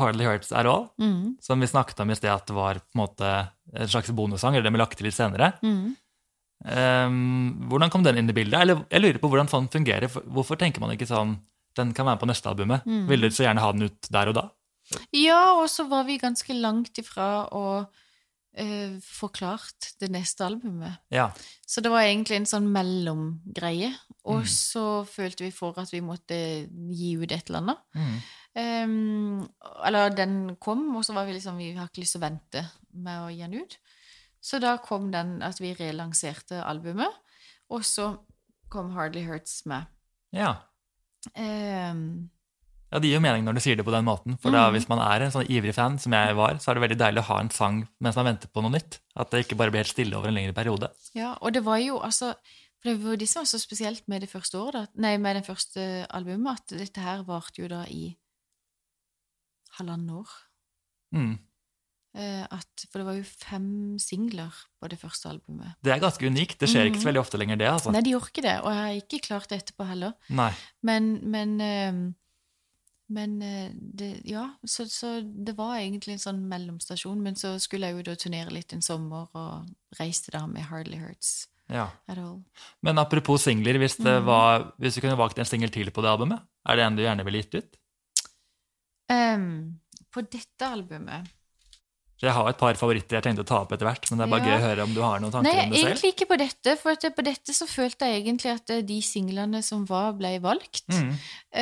Hardly Hurts At All, Mm. som vi snakket om i sted at det var på en måte en slags bonussang, eller det vi lagt til litt senere. Mm. Um, hvordan kom den inn i bildet? Eller jeg lurer på hvordan sånn fungerer. Hvorfor tenker man ikke sånn den kan være på neste albumet? Mm. Ville du så gjerne ha den ut der og da? Ja, og så var vi ganske langt ifra å eh, forklart det neste albumet. Ja. Så det var egentlig en sånn mellomgreie. Og Mm. så følte vi for at vi måtte gi ut et eller annet. Mm. Um, eller den kom, og så var vi liksom Vi har ikke lyst til å vente med å gi den ut. Så da kom den at vi relanserte albumet, og så kom Hardly Hurts med. ja. Ehm, Ja, Det gir jo mening når du sier det på den måten. For da, mm. hvis man er en sånn ivrig fan, som jeg var, så er det veldig deilig å ha en sang mens man venter på noe nytt. At det ikke bare blir helt stille over en lengre periode. ja, og det var jo altså For det var jo det som var så spesielt med det første året, da, nei, med det første albumet, at dette her varte jo da i halvannet år. Mm. Eh, at, for det var jo fem singler på det første albumet. Det er ganske unikt. Det skjer ikke så Mhm. veldig ofte lenger, det. altså. Nei, de gjorde ikke det, og jeg har ikke klart det etterpå heller. Nei. Men, men, eh, men eh, det, ja, så, så det var egentlig en sånn mellomstasjon. Men så skulle jeg jo da turnere litt en sommer, og reiste da med Hardly Hurts Ja. Men apropos singler, hvis, det Mhm. var, hvis du kunne valgt en singel til på det albumet, er det en du gjerne ville gitt ut? Um, på dette albumet Jeg har et par favoritter jeg tenkte å ta opp etter hvert, men det er bare Ja. gøy å høre om du har noen tanker Nei, om det selv. Nei, egentlig ikke på dette. For at på dette så følte jeg egentlig at eh, de singlene som var, ble valgt. Mm.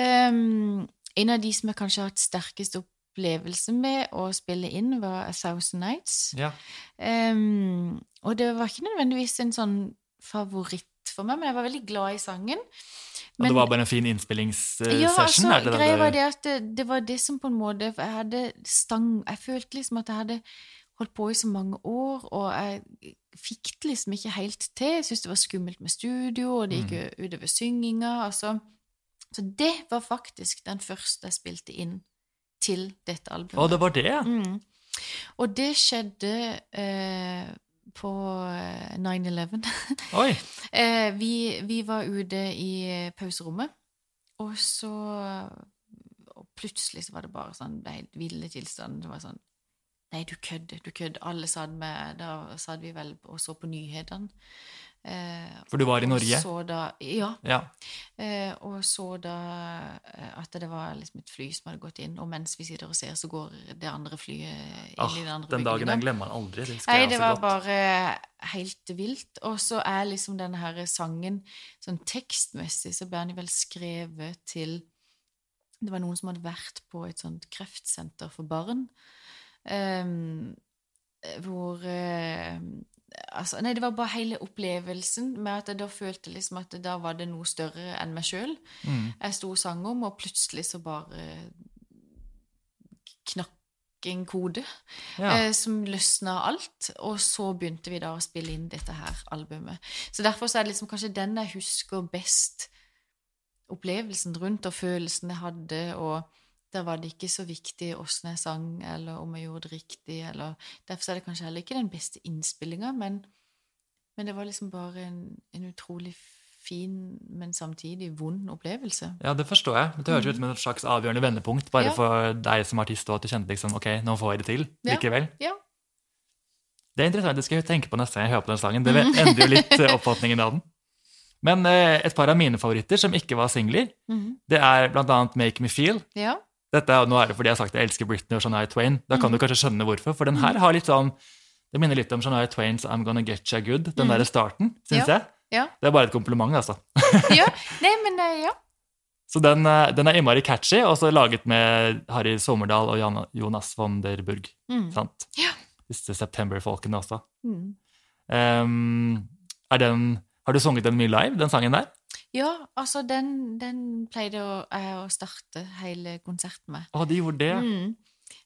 Em, en av de som jeg kanskje har hatt sterkest opplevelse med å spille inn, var A Thousand Nights. Ja. Um, og det var ikke nødvendigvis en sånn favoritt for meg, men jeg var veldig glad i sangen. Og det var bare en fin innspillingssession? ja, altså, det greia var det at det, det var det som på en måte Jeg hadde stang Jeg følte liksom at jeg hadde holdt på i så mange år, og jeg fikk det liksom ikke helt til. Jeg syntes det var skummelt med studio, og det gikk Mm. jo utover synginga. Altså. Så det var faktisk den første jeg spilte inn til dette albumet. Å, det var det. Mm. Og det skjedde eh, på eh, 9-11. Oi. eh, vi, vi var ute i pauserommet, og så og Plutselig så var det bare sånn det helt ville tilstand. Det var sånn Nei, du kødder, du kødder. Alle satt med Da satt vi vel og så på nyhetene. Eh, For du var i Norge? Så da, ja. Ja. Eh, og så da eh, at det var liksom et fly som hadde gått inn, og mens vi sitter og ser, så går det andre flyet inn Ah, i den andre den dagen bygningen. den glemmer man aldri. Det Nei, det var godt. bare helt vilt. Og så er liksom denne her sangen sånn tekstmessig så ble den vel skrevet til Det var noen som hadde vært på et sånt kreftsenter for barn. um, hvor eh, Altså, nei, det var bare hele opplevelsen med at jeg da følte liksom at da var det noe større enn meg sjøl. Mm. Jeg sto og sang om, og plutselig så bare knakk en kode Ja. eh, som løsna alt. Og så begynte vi da å spille inn dette her albumet. Så derfor så er det liksom kanskje den jeg husker best opplevelsen rundt, og følelsen jeg hadde, og der var det ikke så viktig åssen jeg sang, eller om jeg gjorde det riktig, eller Derfor er det kanskje heller ikke den beste innspillinga, men Men det var liksom bare en, en utrolig fin, men samtidig vond opplevelse. Ja, det forstår jeg. Det høres ut som et slags avgjørende vendepunkt bare Ja. for deg som artist, og at du kjente liksom ok, nå får jeg det til Ja. likevel. Ja. Det er interessant, det skal jeg tenke på neste gang jeg hører på den sangen. Det endrer jo litt eh, oppfatningen av den. Men eh, et par av mine favoritter som ikke var singler, Mhm. det er blant annet Make Me Feel. ja. Dette nå er det fordi jeg har sagt jeg elsker Britney og Shania Twain. Da kan kan du kanskje skjønne hvorfor. For den her har litt sånn Det minner litt om Shania Twains I'm Gonna Get You Good. Den mm. derre starten, syns Ja. jeg. Ja. Det er bare et kompliment, altså. ja. Nei, men eh, ja. Så den, eh, den er innmari catchy, og så laget med Harry Sommerdal og Jan- Jonas von der Burg. Mm. Sant? Ja. Disse September-folkene også. Mm. Um, den, har du sunget den mye live, den sangen der? Ja, altså, den, den pleide å, jeg å starte hele konserten med. Å, de gjorde det. Mm.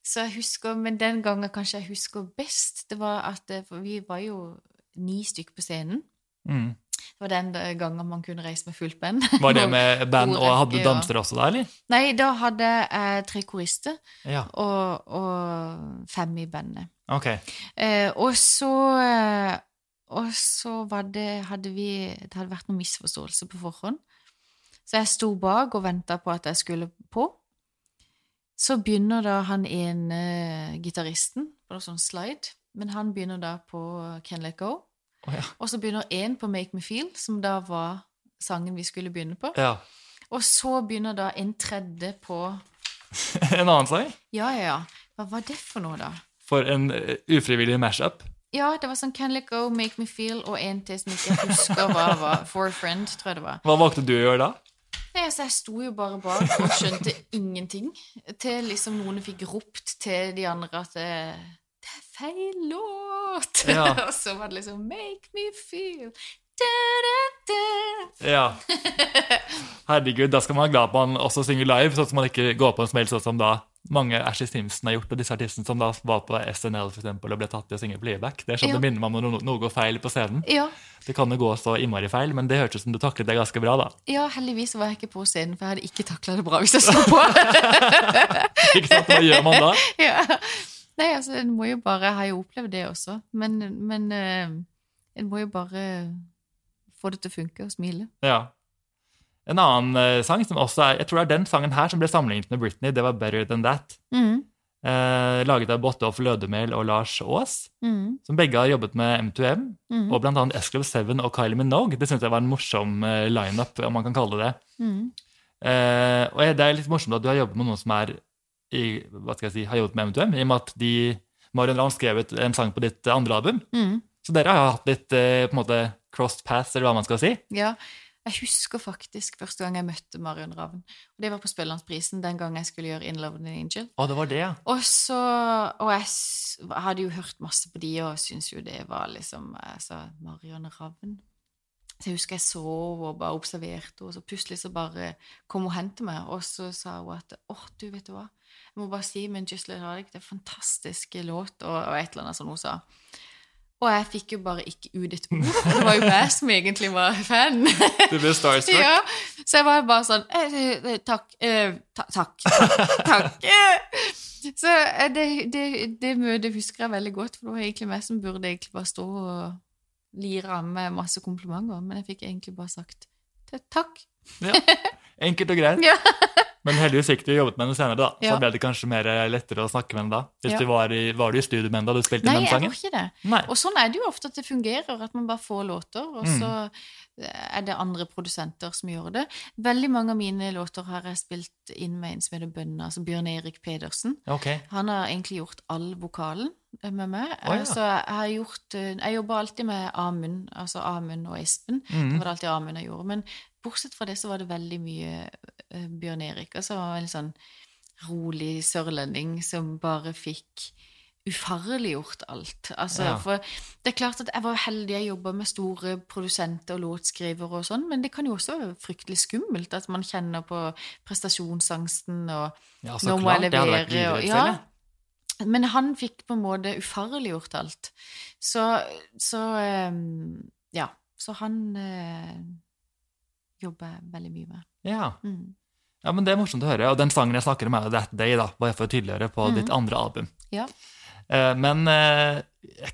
Så jeg husker, Men den gangen kanskje jeg husker best, det var at eh, For vi var jo ni stykker på scenen. Mm. Det var den eh, gangen man kunne reise med fullt band. Var det med band, og hadde du dansere danser også da, eller? Nei, da hadde jeg tre korister Ja, og, og fem i bandet. ok. Eh, og så eh, Og så var det hadde vi Det hadde vært noen misforståelse på forhånd. Så jeg sto bak og venta på at jeg skulle på. Så begynner da han ene gitaristen på noe sånn slide, men han begynner da på Can Let Go. Oh, ja. Og så begynner én på Make Me Feel, som da var sangen vi skulle begynne på. ja. Og så begynner da en tredje på En annen sang? Ja, ja, ja. Hva var det for noe, da? For en ufrivillig ufrivillig mashup. Ja, det var sånn Can Let Go, Make Me Feel og en til som ikke husker hva var. For a Friend, tror jeg det var. Hva valgte du å gjøre da? Nei, altså, Jeg sto jo bare bak og skjønte ingenting. Til liksom noen fikk ropt til de andre at det, det er feil låt! Ja. og så var det liksom Make me feel da, da, da. Ja. Herregud, da skal man være glad på han også synger live, sånn at man ikke går på en smell sånn som da mange Ashley Simpson har gjort, og disse artistene som da var på SNL for eksempel, og ble tatt i å synge playback. Det er sånn Ja. det minner meg om når no- noe går feil på scenen. Ja, Det kan jo gå så innmari feil, men det hørtes ut som du taklet det ganske bra, da. ja, heldigvis var jeg ikke på scenen, for jeg hadde ikke takla det bra hvis jeg sto på. Ikke sant? Hva gjør man da? ja. Nei, altså, en må jo bare Jeg har jo opplevd det også, men, men eh, en må jo bare få det til å funke og smile. Ja. En annen eh, sang som også er Jeg tror det er den sangen her som ble sammenlignet med Britney. Det var Better Than That. Mm. Eh, laget av Botolf Lødemel og Lars Aas, Mm. som begge har jobbet med M2M, Mm. og blant annet S-Club 7 og Kylie Minogue. Det syns jeg var en morsom eh, lineup, om man kan kalle det det. Mm. Eh, og det er litt morsomt at du har jobbet med noen som er i, hva skal jeg si, har jobbet med M2M, i og med at de Marion Ravn skrev en sang på ditt andre album. Mm. Så dere har hatt litt eh, på en måte crossed paths, eller hva man skal si. Ja, jeg husker faktisk første gang jeg møtte Marion Ravn. Og det var på Spellemannsprisen den gang jeg skulle gjøre In Love with an Angel. Å, det var det, ja. Og så Og jeg hadde jo hørt masse på de, og syntes jo det var liksom altså, Marion Ravn. Så jeg husker jeg så og bare observerte henne, og så plutselig så bare kom hun hen til meg, og så sa hun at åh, du, vet du hva, jeg må bare si, men Just Let Hardic, det er en fantastisk låt, og, og et eller annet som hun sa. Og jeg fikk jo bare ikke ut et ord, det var jo jeg som egentlig var fan. Du ble starstruck. Ja, så jeg var bare sånn eh, eh, Takk. Eh, ta, takk. Takk. takk. Så det, det, det møtet husker jeg veldig godt, for det var egentlig meg som burde egentlig bare stå og lire av med masse komplimenter, men jeg fikk egentlig bare sagt takk. Ja. Enkelt og greit. Ja. Men heldigvis fikk du jobbet med henne senere, da. Så Ja. ble det kanskje mer lettere å snakke med henne da. Hvis Ja. du var, i, var du i studio med henne da du spilte Nei, den jeg gjorde ikke det. Nei. Og sånn er det jo ofte at det fungerer, at man bare får låter, og Mm. så er det andre produsenter som gjør det. Veldig mange av mine låter har jeg spilt inn med en som heter Bønna, altså Bjørn Erik Pedersen. Okay. Han har egentlig gjort all vokalen med meg. Oh, ja. Så jeg har gjort eh, Jeg jobber alltid med Amund, altså Amund og Espen. Mm. Det var det alltid Amund jeg gjorde. Men bortsett fra det så var det veldig mye eh, Bjørn Erik. Altså så var en sånn rolig sørlending som bare fikk ufarliggjort alt. Altså, Ja. For det er klart at jeg var heldig, jeg jobba med store produsenter og låtskrivere og sånn, men det kan jo også være fryktelig skummelt at man kjenner på prestasjonsangsten og Ja, så Nå må klart. levere' Det levere, og- ja. Men han fikk på en måte ufarliggjort alt. Så, så eh, Ja. Så han eh, jobber veldig mye med. Ja. Mm. ja, men det er morsomt å høre. Og den sangen jeg snakker om, er That Day, da, bare for å tydeliggjøre, på mm. ditt andre album. Ja. Eh, Men eh,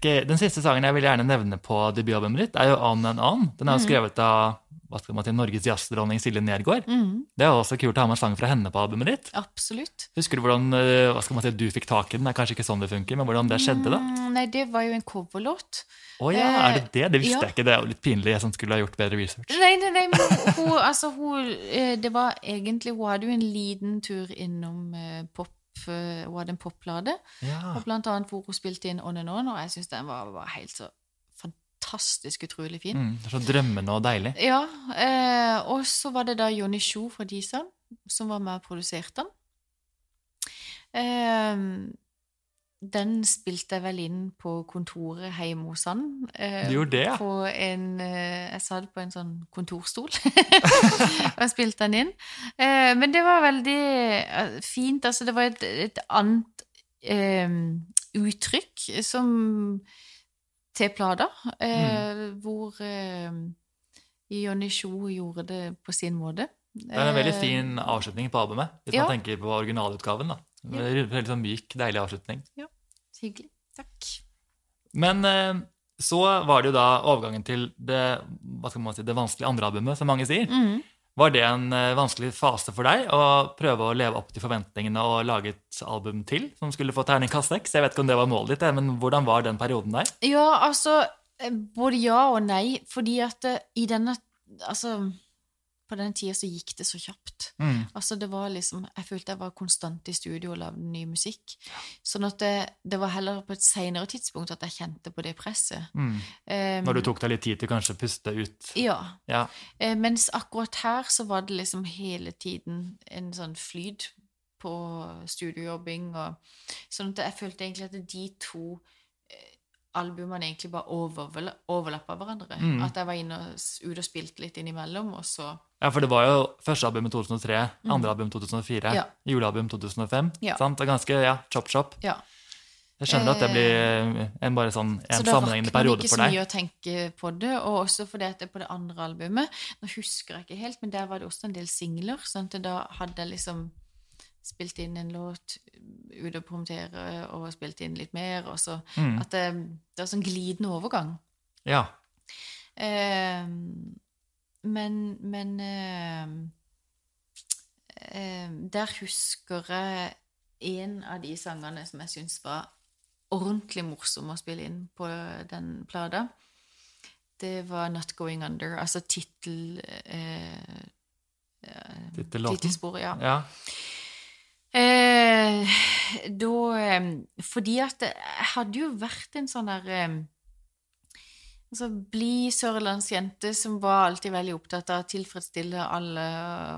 den siste sangen jeg vil gjerne nevne på debutalbumet ditt, er jo On and On. Den er jo skrevet av hva skal man si, Norges jazzdronning Silje Nergård. Mm. Det er også kult å ha med en sang fra henne på albumet ditt. absolutt. Husker du hvordan eh, hva skal man si, du fikk tak i den? Det er kanskje ikke sånn det funker, men hvordan det skjedde, da? Mm, nei, det var jo en coverlåt. Å ja, er det det? Det visste ja. jeg ikke. Det er jo litt pinlig, jeg som skulle ha gjort bedre research. Nei, nei, nei, men hun, altså, hun eh, Det var egentlig Hun hadde jo en liten tur innom eh, pop eh, Hun hadde en poplade, Ja. og blant annet hvor hun spilte inn On and On, og jeg syns den var, var helt så fantastisk utrolig fin. Mm, det er så drømmende og deilig. Ja, eh, og så var det da Jonny Sjo fra Disan som var med og produserte den. Eh, den spilte jeg vel inn på kontoret hjemme hos han. Eh, Du gjorde det, ja? På en, eh, jeg satt på en sånn kontorstol og spilte den inn. Eh, men det var veldig eh, fint. Altså, det var et, et annet eh, uttrykk som til plata, eh, hvor eh, Jonny Sjo gjorde det på sin måte. Det er en veldig Eh, fin avslutning på albumet, hvis Ja. man tenker på originalutgaven. da. Ja. veldig sånn myk, deilig avslutning. Ja, Hyggelig. Takk. Men eh, så var det jo da overgangen til det, hva skal man si, det vanskelige andre albumet, som mange sier. Mhm. Var det en eh, vanskelig fase for deg å prøve å leve opp til forventningene og lage et album til som skulle få terningkast seks? Jeg vet ikke om det var målet ditt, men hvordan var den perioden der? Ja, altså eh, Både ja og nei, fordi at eh, i denne Altså, på den tida så gikk det så kjapt. Mm. Altså, det var liksom Jeg følte jeg var konstant i studio og lagde ny musikk. Sånn at det, det var heller på et seinere tidspunkt at jeg kjente på det presset. Mm. Um, Når du tok deg litt tid til kanskje å puste ut? Ja. Ja. Uh, mens akkurat her så var det liksom hele tiden en sånn flyt på studiojobbing og Sånn at jeg følte egentlig at de to albumene egentlig bare overla overlappa hverandre. Mm. At jeg var inne og, ute og spilte litt innimellom, og så Ja, for det var jo første album i 2003, andre album 2004, Mm. Ja. julealbum 2005. Ja. Sant? Det er ganske ja, chop-chop. Ja. Jeg skjønner at det blir en bare sånn en Så for deg. Så det periode ikke så mye å tenke på det, og også fordi at det på det andre albumet Nå husker jeg ikke helt, men der var det også en del singler, sånn at da hadde jeg liksom spilt inn en låt, ut og promotere, og spilt inn litt mer, og så Mm. At det, det var sånn glidende overgang. Ja. Eh, men men eh, eh, Der husker jeg en av de sangene som jeg syns var ordentlig morsom å spille inn på den plata. Det var 'Not Going Under', altså tittel... Eh, eh. Tittelsporet, ja. ja. Eh, da eh, Fordi at jeg hadde jo vært en sånn der eh, altså Blid sørlandsjente som var alltid veldig opptatt av å tilfredsstille alle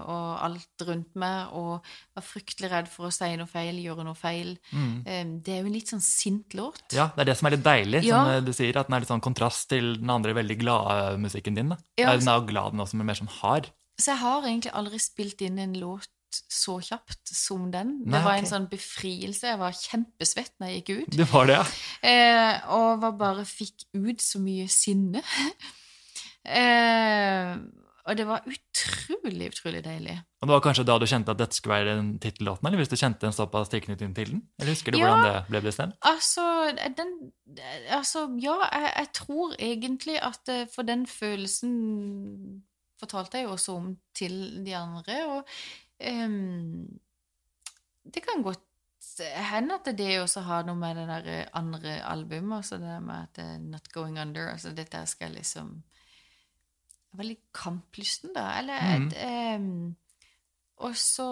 og alt rundt meg, og var fryktelig redd for å si noe feil, gjøre noe feil. Mm. Eh, det er jo en litt sånn sint låt. Ja, det er det som er litt deilig, Ja. som du sier, at den er litt sånn kontrast til den andre veldig glade musikken din. da. Ja, Den er jo glad, den også, men mer sånn hard. Så jeg har egentlig aldri spilt inn en låt så kjapt som den. Nei, det var okay. en sånn befrielse. Jeg var kjempesvett når jeg gikk ut. Det var det, ja. Eh, og var bare fikk ut så mye sinne. eh, og det var utrolig, utrolig deilig. Og det var kanskje da du kjente at dette skulle være den tittellåten, eller hvis du kjente en såpass tilknytning til den? Eller husker du Ja. hvordan det ble bestemt? Altså, den Altså, ja, jeg, jeg tror egentlig at eh, For den følelsen fortalte jeg jo også om til de andre, og ehm, det kan godt hende at det også har noe med det der andre albumet altså det der med at det er Not Going Under altså Dette skal liksom Jeg var litt kamplysten, da. Eller mm. et, um, Og så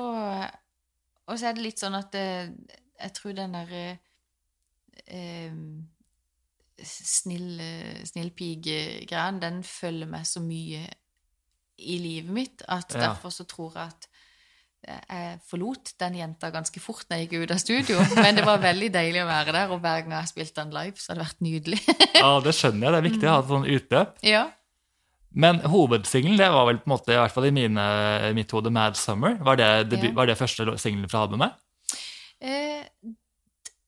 Og så er det litt sånn at det, jeg tror den derre um, snill, snill pige-greien, den følger meg så mye i livet mitt at Ja. derfor så tror jeg at jeg forlot den jenta ganske fort når jeg gikk ut av studio, men det var veldig deilig å være der, og hver gang jeg spilte den live, så har det vært nydelig. Ja, det skjønner jeg. Det er viktig å ha et sånt utløp. ja. Men hovedsingelen, det var vel på en måte, i hvert fall i mine, mitt hode, Mad Summer. Var det, debut, Ja. var det første singelen fra albumet? Eh,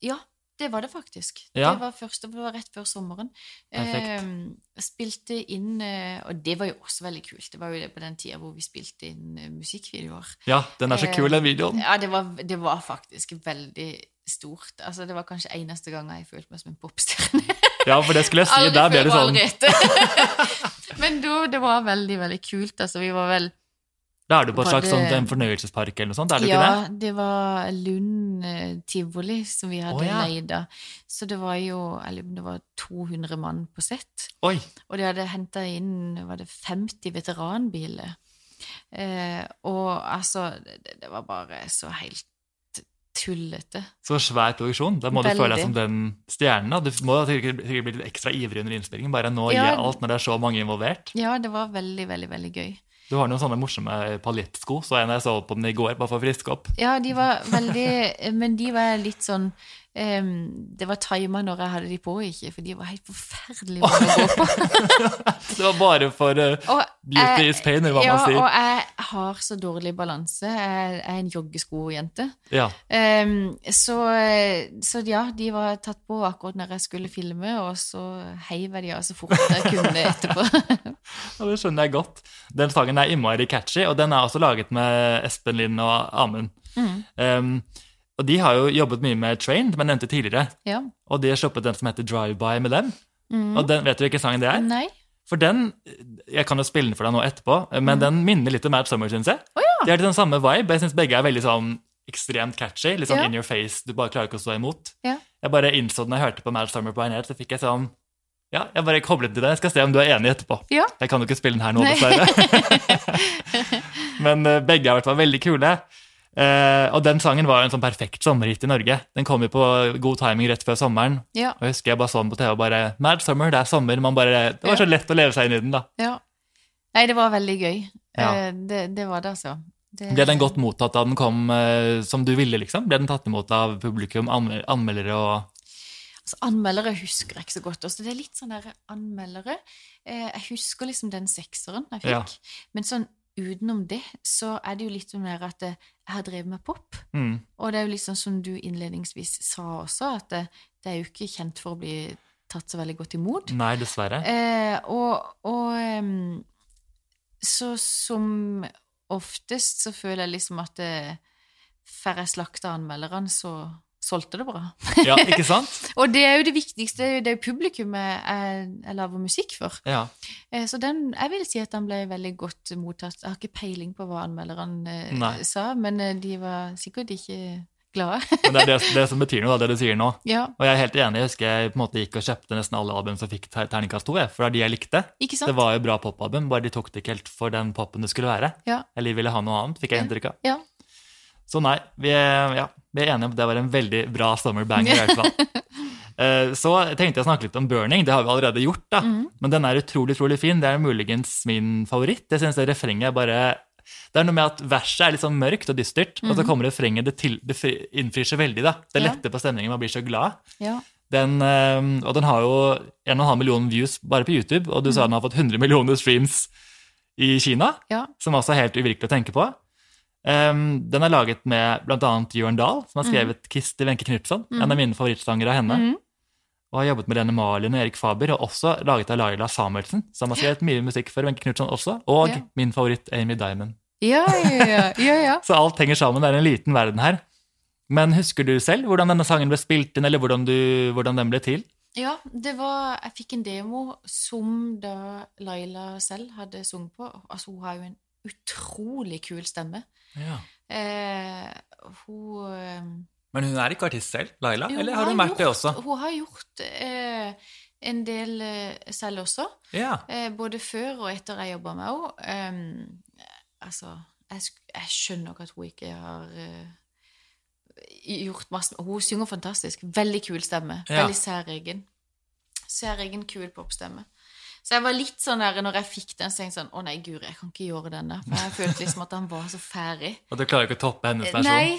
ja, det var det faktisk. Ja. Det, var først, det var rett før sommeren. Eh, spilte inn eh, Og det var jo også veldig kult. Det var jo det på den tida hvor vi spilte inn eh, musikkvideoer. Ja, den er så kul, den videoen. Ja, det var, det var faktisk veldig stort. Altså, det var kanskje eneste gang jeg følte meg som en popstjerne. Ja, for det skulle jeg si. Aldri Der ble det sånn. Men da, det var veldig, veldig kult. Altså, vi var vel Da er du på et slags det- sånt, en fornøyelsespark eller noe sånt, er du Ja, ikke det? det var Lund eh, tivoli som vi hadde oh, ja. leid av. Så det var jo det var 200 mann på sett. Oi, Og de hadde henta inn var det 50 veteranbiler. Eh, og altså det, det var bare så helt tullete. så svær produksjon. Da må du føle deg som den stjernen. da. Du må sikkert bli litt ekstra ivrig under innspillingen. Bare nå Ja. gi alt når det er så mange involvert. Ja, det var veldig, veldig, veldig gøy. Du har noen sånne morsomme paljettsko, så en jeg så på den i går, bare for å friske opp. Ja, de var veldig Men de var litt sånn um, Det var tima når jeg hadde de på, ikke, for de var helt forferdelige å gå på. Det var bare for uh, Og beauty jeg- is pain, eller hva ja, man sier. Ja, og jeg har så dårlig balanse. Jeg er en joggesko-jente. Ja. Um, så, så ja, de var tatt på akkurat når jeg skulle filme, og så heiv jeg de av så fort jeg kunne etterpå. Ja, det skjønner jeg godt. Den sangen er innmari catchy, og den er også laget med Espen Lind og Amund. Mm. Um, og de har jo jobbet mye med Trained, jeg nevnte tidligere. Ja. Og de har sluppet den som heter Drive-By med dem. Mm. Og den, vet du hvilken sang det er? Nei. For den Jeg kan jo spille den for deg nå etterpå, men den minner litt om Mad Summer, syns jeg. Oh, ja. De har litt den samme vibe. Jeg syns begge er veldig sånn ekstremt catchy. Litt sånn Ja. in your face. Du bare klarer ikke å stå imot. Ja. Jeg bare innså den jeg hørte på Mad Summer på vei ned, så fikk jeg sånn Ja, jeg bare koblet til deg. Jeg skal se om du er enig etterpå. Ja. Jeg kan jo ikke spille den her nå, dessverre. Men eh, begge er i hvert fall veldig kule. Eh, og den sangen var jo en sånn perfekt sommerhit i Norge. Den kom jo på god timing rett før sommeren. Ja. Og jeg husker jeg bare så den på TV og bare Mad Summer, det er sommer. Man bare, det var så lett å leve seg inn i den, da. ja. Nei, det var veldig gøy. Ja. Eh, Det, det var det, altså. Det, Ble den godt mottatt da den kom eh, som du ville, liksom? Ble den tatt imot av publikum, anmeldere og Altså, anmeldere husker jeg ikke så godt. Også. Det er litt sånn der anmeldere eh, Jeg husker liksom den sekseren jeg fikk. Ja. Men sånn utenom det, så er det jo litt mer at eh, jeg har drevet med pop. mm, Og det er jo litt sånn som du innledningsvis sa også, at det, det er jo ikke kjent for å bli tatt så veldig godt imot. Nei, dessverre. Eh, og og em, så som oftest så føler jeg liksom at det, får jeg slakta anmelderne, så solgte det bra. Ja, ikke sant? Og det er jo det viktigste, det er jo publikummet jeg, jeg lager musikk for. Ja. Eh, Så den, jeg vil si at den ble veldig godt mottatt. Jeg har ikke peiling på hva anmelderne eh, Nei. sa, men eh, de var sikkert ikke glade. Men det er det, det som betyr noe, da, det du sier nå. ja, Og jeg er helt enig. Jeg husker jeg på en måte gikk og kjøpte nesten alle album som fikk ter- terningkast to, for det er de jeg likte. ikke sant? Det var jo bra popalbum, bare de tok det ikke helt for den popen det skulle være. Ja. Eller de ville ha noe annet, fikk jeg inntrykk av. Ja. Så nei, vi er, ja, vi er enige om at det var en veldig bra summer banger i hvert fall. Eh, Så tenkte jeg å snakke litt om Burning, det har vi allerede gjort, da. Mm. Men den er utrolig, utrolig fin. Det er muligens min favoritt. Jeg synes det refrenget er bare Det er noe med at verset er litt sånn mørkt og dystert, og så kommer refrenget, det, til, det innfrir seg veldig, da. Det Mhm. Letter på stemningen, man blir så glad. ja. Den, eh, og den har jo 1,5 millioner views bare på YouTube, og du sa den har fått 100 millioner streams i Kina, ja. som også er helt uvirkelig å tenke på. Um, den er laget med bl.a. Jørn Dahl, som har skrevet 'Kiss til Wenche Knutson', en av mine favorittsanger av henne. Mm. Og har jobbet med Lene Marlin og Erik Faber, og også laget av Laila Samuelsen, som har skrevet mye musikk for Wenche Knutson også, og Ja. min favoritt Amy Diamond. Ja, ja, ja, ja, ja. Så alt henger sammen, det er en liten verden her. Men husker du selv hvordan denne sangen ble spilt inn, eller hvordan, du, hvordan den ble til? Ja, det var Jeg fikk en demo som da Laila selv hadde sunget på. Altså, hun har jo en utrolig kul stemme. Ja. Eh, hun eh, Men hun er ikke artist selv, Laila? jo, eller har hun vært det også? Hun har gjort eh, en del eh, selv også. Ja. Eh, både før og etter jeg jobba med henne. Um, altså, jeg, jeg skjønner nok at hun ikke har eh, gjort masse Hun synger fantastisk. Veldig kul stemme. Ja. Veldig særegen. Særegen, kul popstemme. Så jeg var litt sånn der, når jeg fikk den, så tenkte jeg sånn Å nei, guri, jeg kan ikke gjøre denne. For jeg følte liksom at han var så ferdig. Og du klarer ikke å toppe hennes versjon? Nei.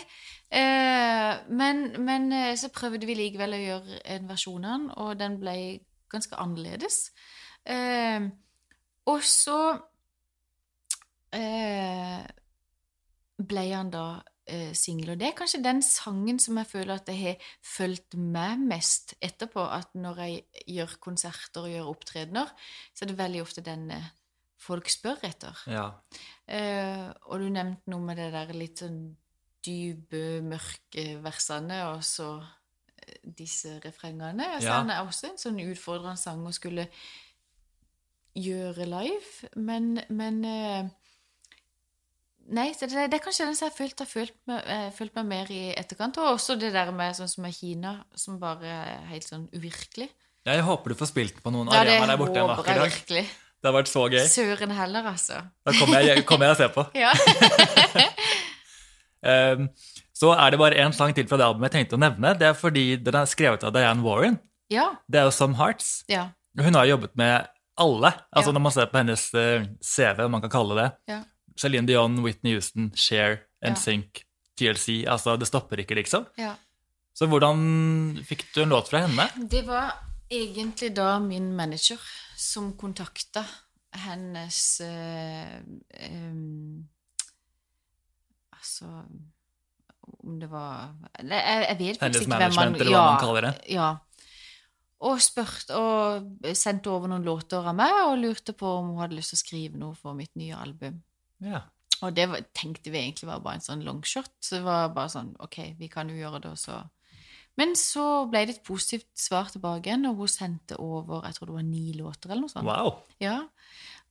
Eh, men, men eh, så prøvde vi likevel å gjøre en versjon av den, og den ble ganske annerledes. Eh, og så eh, ble han da eh, og Det er kanskje den sangen som jeg føler at jeg har fulgt med mest etterpå. At når jeg gjør konserter og gjør opptredener, så er det veldig ofte den eh, folk spør etter. Ja. Eh, og du nevnte noe med det der litt sånn dype, mørke versene, og så eh, disse refrengene. Altså, Ja. Den er også en sånn utfordrende sang å skulle gjøre live, men, men eh, Nei, det, det er kanskje den som jeg har fulgt meg, eh, mer i etterkant. Og også det der med sånn som med Kina, som bare er helt sånn uvirkelig. Jeg håper du får spilt på noen Ja, arenaer der borte en vakker dag. virkelig. Det har vært så gøy. Søren heller, altså. Da kommer jeg, kommer jeg og ser på. Ja. Um, så er det bare én sang til fra det albumet jeg tenkte å nevne. Det er fordi den er skrevet av Diane Warren. ja. Det er jo Some Hearts. Ja. Hun har jobbet med alle. Altså Ja. Når man ser på hennes eh, CV, om man kan kalle det. Ja. Celine Dion, Whitney Houston, Cher. NSYNC, TLC. Altså, det stopper ikke, liksom. ja. Så hvordan fikk du en låt fra henne? Det var egentlig da min manager som kontakta hennes eh, em, Altså Om det var Jeg, jeg vet Hennes faktisk ikke hvem man management, eller hva man kaller det. Ja. Og spurt, og sendte over noen låter av meg og lurte på om hun hadde lyst til å skrive noe for mitt nye album. Ja. Og det var, tenkte vi egentlig var bare en sånn longshot. Så det var bare sånn Ok, vi kan jo gjøre det, og så Men så ble det et positivt svar tilbake igjen, og hun sendte over jeg tror det var ni låter eller noe sånt. Wow. Ja.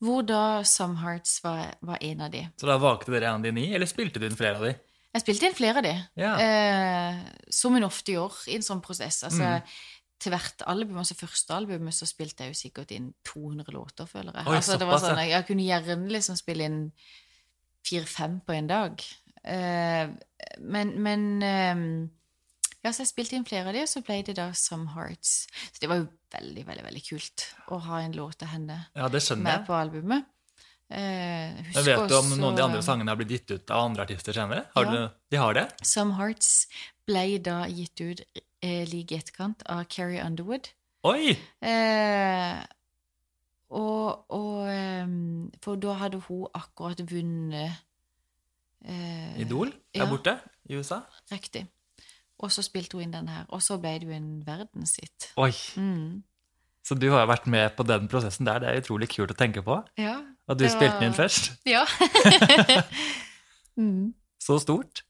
Hvor da Some Hearts var, var en av de. Så da valgte dere en av de ni, eller spilte du inn flere av de? Jeg spilte inn flere av de, Ja. eh, som hun ofte gjør i en sånn prosess. Altså, Mm. Til hvert album, altså første albumet, så spilte jeg jo sikkert inn 200 låter, føler jeg. Oi, altså, det var sånn, Jeg kunne gjerne liksom spille inn fire-fem på en dag. Uh, men men uh, Ja, så jeg spilte inn flere av de, og så ble det da Some Hearts. Så det var jo veldig, veldig veldig kult å ha en låt av henne Ja, det med på albumet. Uh, husk vet du om noen av de andre sangene har blitt gitt ut av andre artister senere? Har Ja. du, de har det? Some Hearts ble da gitt ut eh, like i etterkant av Carrie Underwood. Oi! Eh, og, og em, For da hadde hun akkurat vunnet eh, Idol der ja. borte i USA. Riktig. Og så spilte hun inn den her. Og så ble det jo en verdenshit. Oi! Mm. Så du har vært med på den prosessen der. Det er utrolig kult å tenke på. Ja. At du Det spilte var- den inn først. ja. mm. Så stort.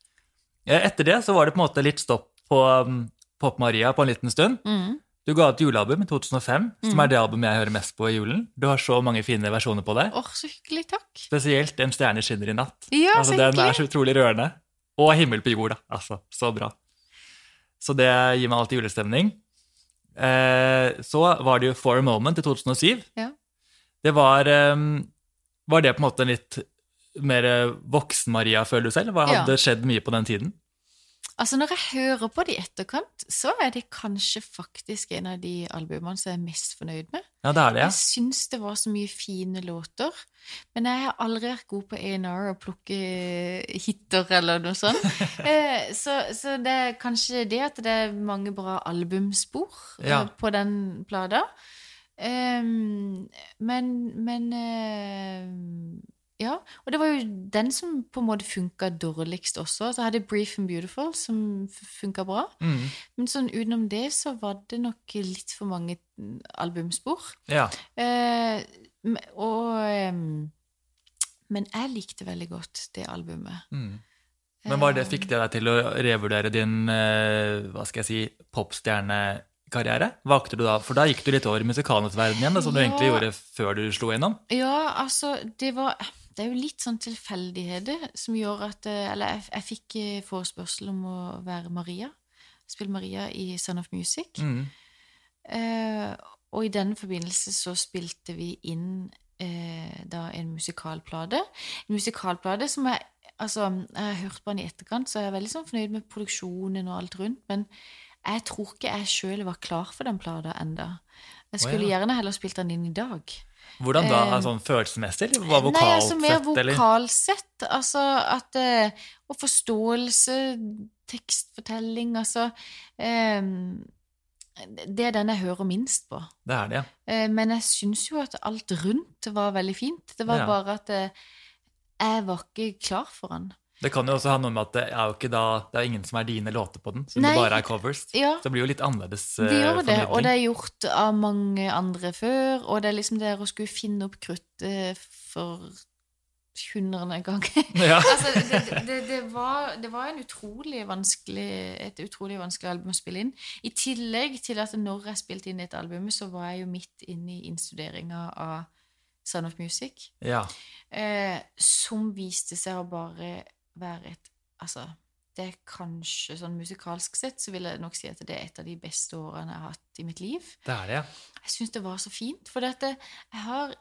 Eh, Etter det så var det på en måte litt stopp på um, Pop Maria på en liten stund. Mm. Du ga ut julealbum i 2005, som er det albumet jeg hører mest på i julen. Du har så mange fine versjoner på det. Åh, så hyggelig. Takk. Spesielt En stjerne skinner i natt. Ja, altså, så den hyggelig. er så utrolig rørende. Og Himmel på jord, da. Altså, så bra. Så det gir meg alltid julestemning. Eh, så var det jo For a Moment i 2007. Ja. Det var um, Var det på en måte en litt mer voksen-Maria, føler du selv? Hva Ja. hadde skjedd mye på den tiden? Altså, når jeg hører på det i etterkant, så er det kanskje faktisk en av de albumene som jeg er mest fornøyd med. Ja, det er det. Jeg syns det var så mye fine låter, men jeg har aldri vært god på A&R og plukke hiter eller noe sånt. Eh, så, så det er kanskje det at det er mange bra albumspor eh, Ja. på den plata. Um, men men eh, ja, og det var jo den som på en måte funka dårligst også. Så jeg hadde Brief and Beautiful, som funka bra. Mm. Men sånn utenom det så var det nok litt for mange mm, albumspor. Ja. Eh, og Men jeg likte veldig godt det albumet. Mm. Men var det, fikk det deg til å revurdere din eh, hva skal jeg si, popstjernekarriere? Valgte du da, For da gikk du litt over i musikalens verden igjen, da, som du egentlig gjorde før du slo gjennom? Ja, altså, det var Det er jo litt sånn tilfeldigheter som gjør at eh, Eller jeg, jeg fikk eh, forespørsel om å være Maria. Spille Maria i Son of Music. Mm. Eh, og i den forbindelse så spilte vi inn eh, da en musikalplate. En musikalplate som jeg Altså, jeg har hørt på den i etterkant, så jeg er veldig sånn fornøyd med produksjonen og alt rundt, men jeg tror ikke jeg sjøl var klar for den plata enda. Jeg skulle ja. gjerne heller spilt den inn i dag. Hvordan da? Eh, sånn følelsesmessig? Var Nei, altså mer vokalsett? Altså at eh, Og forståelse, tekstfortelling, altså eh, Det er den jeg hører minst på. Det er det, ja. Eh, men jeg syns jo at alt rundt var veldig fint. Det var Ja. bare at jeg var ikke klar for den. Det kan jo også ha noe med at det er jo ikke da, det er ingen som er dine låter på den, som Nei. det bare er covers. Ja. Så det blir jo litt annerledes Det eh, gjør det, og det er gjort av mange andre før. Og det er liksom det å skulle finne opp kruttet for hundrede gang. Ja. altså, det, det, det, var, det var en utrolig vanskelig, et utrolig vanskelig album å spille inn. I tillegg til at når jeg spilte inn dette albumet, så var jeg jo midt inne i innstuderinga av Sound of Music, ja. eh, som viste seg å bare være et Altså, det er kanskje sånn musikalsk sett så vil jeg nok si at det er et av de beste årene jeg har hatt i mitt liv. Det er det, ja. Jeg syns det var så fint, for dette, jeg har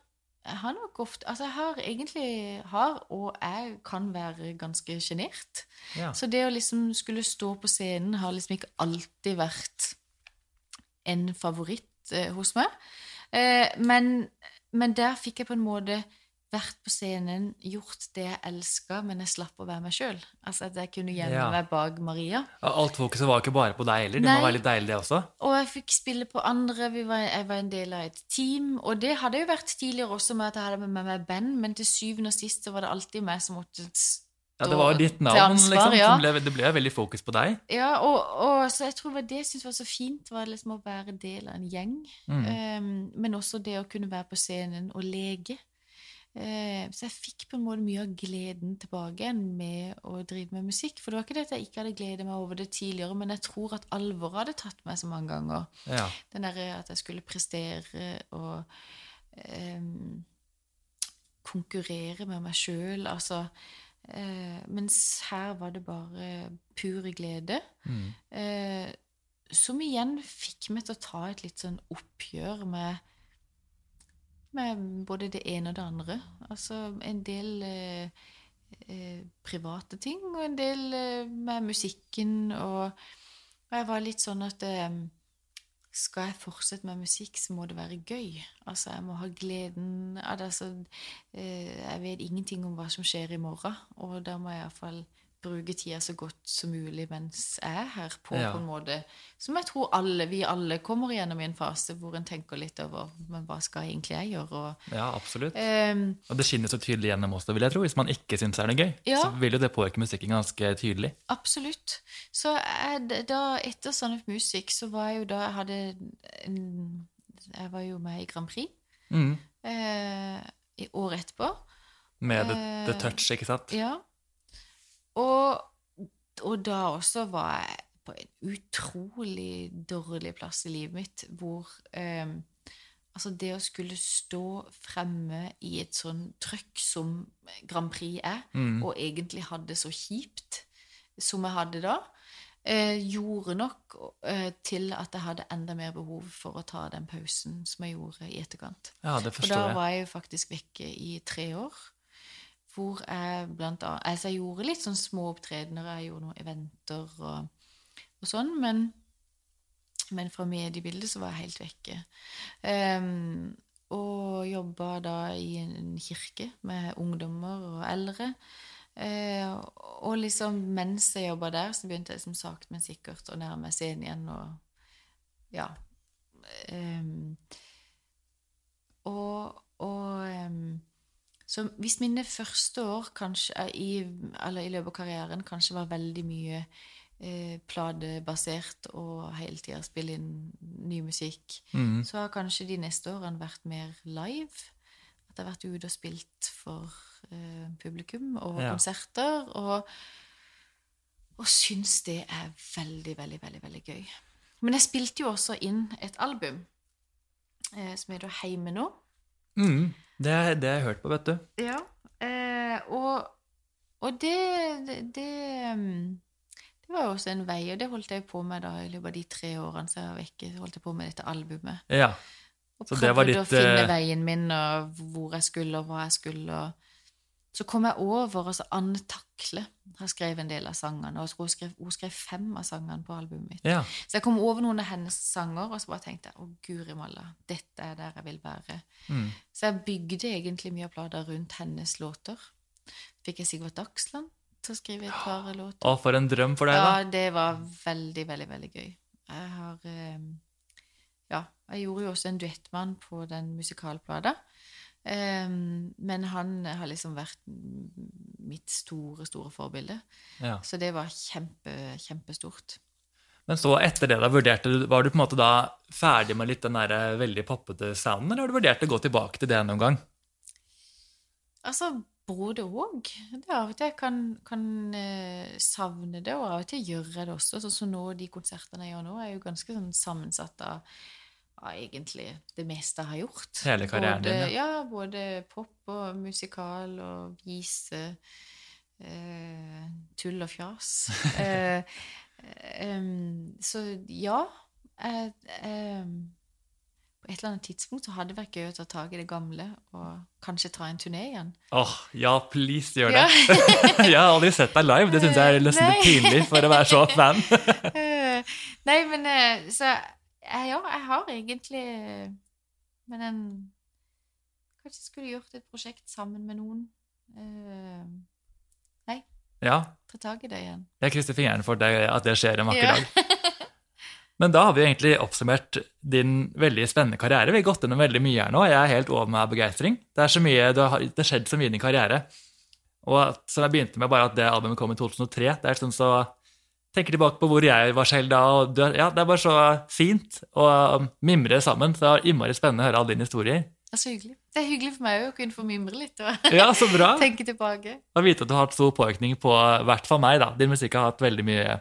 jeg har nok ofte Altså, jeg har egentlig har, og jeg kan være ganske sjenert. ja. Så det å liksom skulle stå på scenen har liksom ikke alltid vært en favoritt eh, hos meg. Eh, men, men der fikk jeg på en måte vært på scenen, gjort det jeg elska, men jeg slapp å være meg sjøl. Altså at jeg kunne gjemme Ja. meg bak Maria. Alt fokuset var ikke bare på deg heller. Det Nei. må være litt deilig, det også. Og jeg fikk spille på andre, vi var, jeg var en del av et team. Og det hadde jo vært tidligere også med at jeg hadde med meg band, men til syvende og sist så var det alltid meg som måtte Ja, Det var ditt navn, ansvar, liksom. ja. ble, det ble veldig fokus på deg. Ja, og, og så jeg tror det jeg syntes var så fint, var liksom å være del av en gjeng. Mm. Um, men også det å kunne være på scenen og leke. Eh, så jeg fikk på en måte mye av gleden tilbake med å drive med musikk. For det var ikke det at jeg ikke hadde gledet meg over det tidligere, men jeg tror at alvoret hadde tatt meg så mange ganger. Ja. Den derre at jeg skulle prestere og um, konkurrere med meg sjøl. Altså Uh, Mens her var det bare pur glede. Mm. Uh, som igjen fikk meg til å ta et litt sånn oppgjør med med både det ene og det andre. Altså en del eh, eh, private ting, og en del eh, med musikken. Og, jeg var litt sånn at eh, skal jeg fortsette med musikk, så må det være gøy. Altså, jeg må ha gleden av det. Altså, eh, jeg vet ingenting om hva som skjer i morgen, og da må jeg iallfall bruke tida så godt som mulig mens jeg er her, på, Ja. på en måte som jeg tror alle, vi alle kommer igjennom i en fase hvor en tenker litt over men hva skal egentlig jeg gjøre? Og, ja, absolutt. Um, Og det skinner så tydelig gjennom også, vil jeg tro. Hvis man ikke syns det er noe gøy, Ja. så vil jo det påvirke musikken ganske tydelig. Absolutt. Så jeg, da, etter Son of Music, så var jeg jo da Jeg hadde en, Jeg var jo med i Grand Prix Mm. uh, i året etterpå. Med the, the Eh, touch, ikke sant? Ja. Og, og da også var jeg på en utrolig dårlig plass i livet mitt, hvor eh, Altså, det å skulle stå fremme i et sånn trøkk som Grand Prix er, Mm. og egentlig hadde så kjipt som jeg hadde da, eh, gjorde nok eh, til at jeg hadde enda mer behov for å ta den pausen som jeg gjorde i etterkant. Ja, det forstår For Og da var jeg jo faktisk vekke i tre år. Hvor jeg blant annet Altså, jeg gjorde litt sånn små opptredener, jeg gjorde noen eventer og, og sånn, men, men fra mediebildet så var jeg helt vekke. Um, og jobba da i en kirke med ungdommer og eldre. Uh, og liksom mens jeg jobba der, så begynte jeg liksom sakte, men sikkert å nærme meg scenen igjen og ja. Um, og og ehm, så hvis mine første år kanskje eh, i, eller i løpet av karrieren kanskje var veldig mye eh, pladebasert og hele tida spille inn ny musikk, Mm. så har kanskje de neste årene vært mer live. At jeg har vært ute og spilt for eh, publikum og Ja. konserter. Og, og syns det er veldig, veldig, veldig, veldig gøy. Men jeg spilte jo også inn et album eh, som heter Heime nå. Mm. Det, det har jeg hørt på, vet du. Ja. Eh, og, og det, det, det um, var jo også en vei, og det holdt jeg på med da i løpet av de tre årene så jeg var vekke. holdt jeg på med dette albumet. Ja. Og Så det prøvde var å finne eh, veien min, og hvor jeg skulle, og hva jeg skulle. Og så kom jeg over altså Anne Takle har skrevet en del av sangene, og hun skrev, hun skrev fem av sangene på albumet mitt. ja. Så jeg kom over noen av hennes sanger, og så bare tenkte jeg å guri malla, dette er der jeg vil være. Mm. Så jeg bygde egentlig mye av plata rundt hennes låter. Fikk jeg Sigvart Dagsland til å skrive et par låter. Å, for en drøm for deg, da. Ja, det var veldig, veldig, veldig gøy. Jeg har eh, Ja, jeg gjorde jo også en duettmann på den musikalplata. Eh, men han har liksom vært mitt store, store forbilde. Ja. Så det var kjempe, kjempestort. Men så etter det, da vurderte du, var du på en måte da ferdig med litt den der eh, veldig poppete sounden, eller har du vurdert å gå tilbake til det noen gang? Altså, både òg. Det Av og til kan, kan eh, savne det, og av og til gjør jeg det også. Sånn som nå, de konsertene jeg gjør nå, er jo ganske sånn sammensatt av, egentlig det meste jeg har gjort. Hele karrieren både, din, ja. ja, Både pop og musikal og vise. Eh, tull og fjas. eh, em, så ja. På et eller annet tidspunkt så hadde det vært gøy å ta tak i det gamle og kanskje ta en turné igjen. Åh, ja, please, gjør Ja. det. jeg har aldri sett deg live, det syns jeg er nesten litt pinlig for å være så fan. Eh, Nei, men eh, Så eh, ja, jeg har egentlig eh, Men en Kanskje skulle gjort et prosjekt sammen med noen. Nei, ja, ta tak i det igjen. jeg krysser fingrene for deg at det skjer en vakker Ja. dag. Men da har vi egentlig oppsummert din veldig spennende karriere. Vi har gått gjennom veldig mye her nå. Jeg er helt over meg av begeistring. Det er så mye, det har det har skjedd så mye i din karriere. Og at, som jeg begynte med, bare at det albumet kom i 2003. Det er sånn så tenker tilbake på hvor jeg var selv da. og du, ja, Det er bare så fint å mimre sammen. Så det var innmari spennende å høre alle dine historier. Det er så hyggelig. Det er hyggelig for meg å kunne få mimre litt og Ja, så bra. tenke tilbake. Å vite at du har hatt stor påvirkning på i hvert fall meg. da. Din musikk har hatt veldig mye,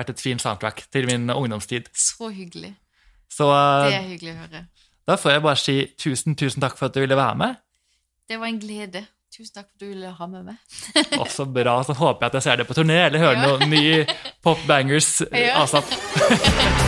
vært et fint soundtrack til min ungdomstid. Så hyggelig. Så Det eh, er hyggelig å høre. da får jeg bare si tusen, tusen takk for at du ville være med. Det var en glede. Tusen takk for at du ville ha med meg. Og så bra. Så håper jeg at jeg ser det på turné, eller hører Ja. noen nye pop bangers Ja.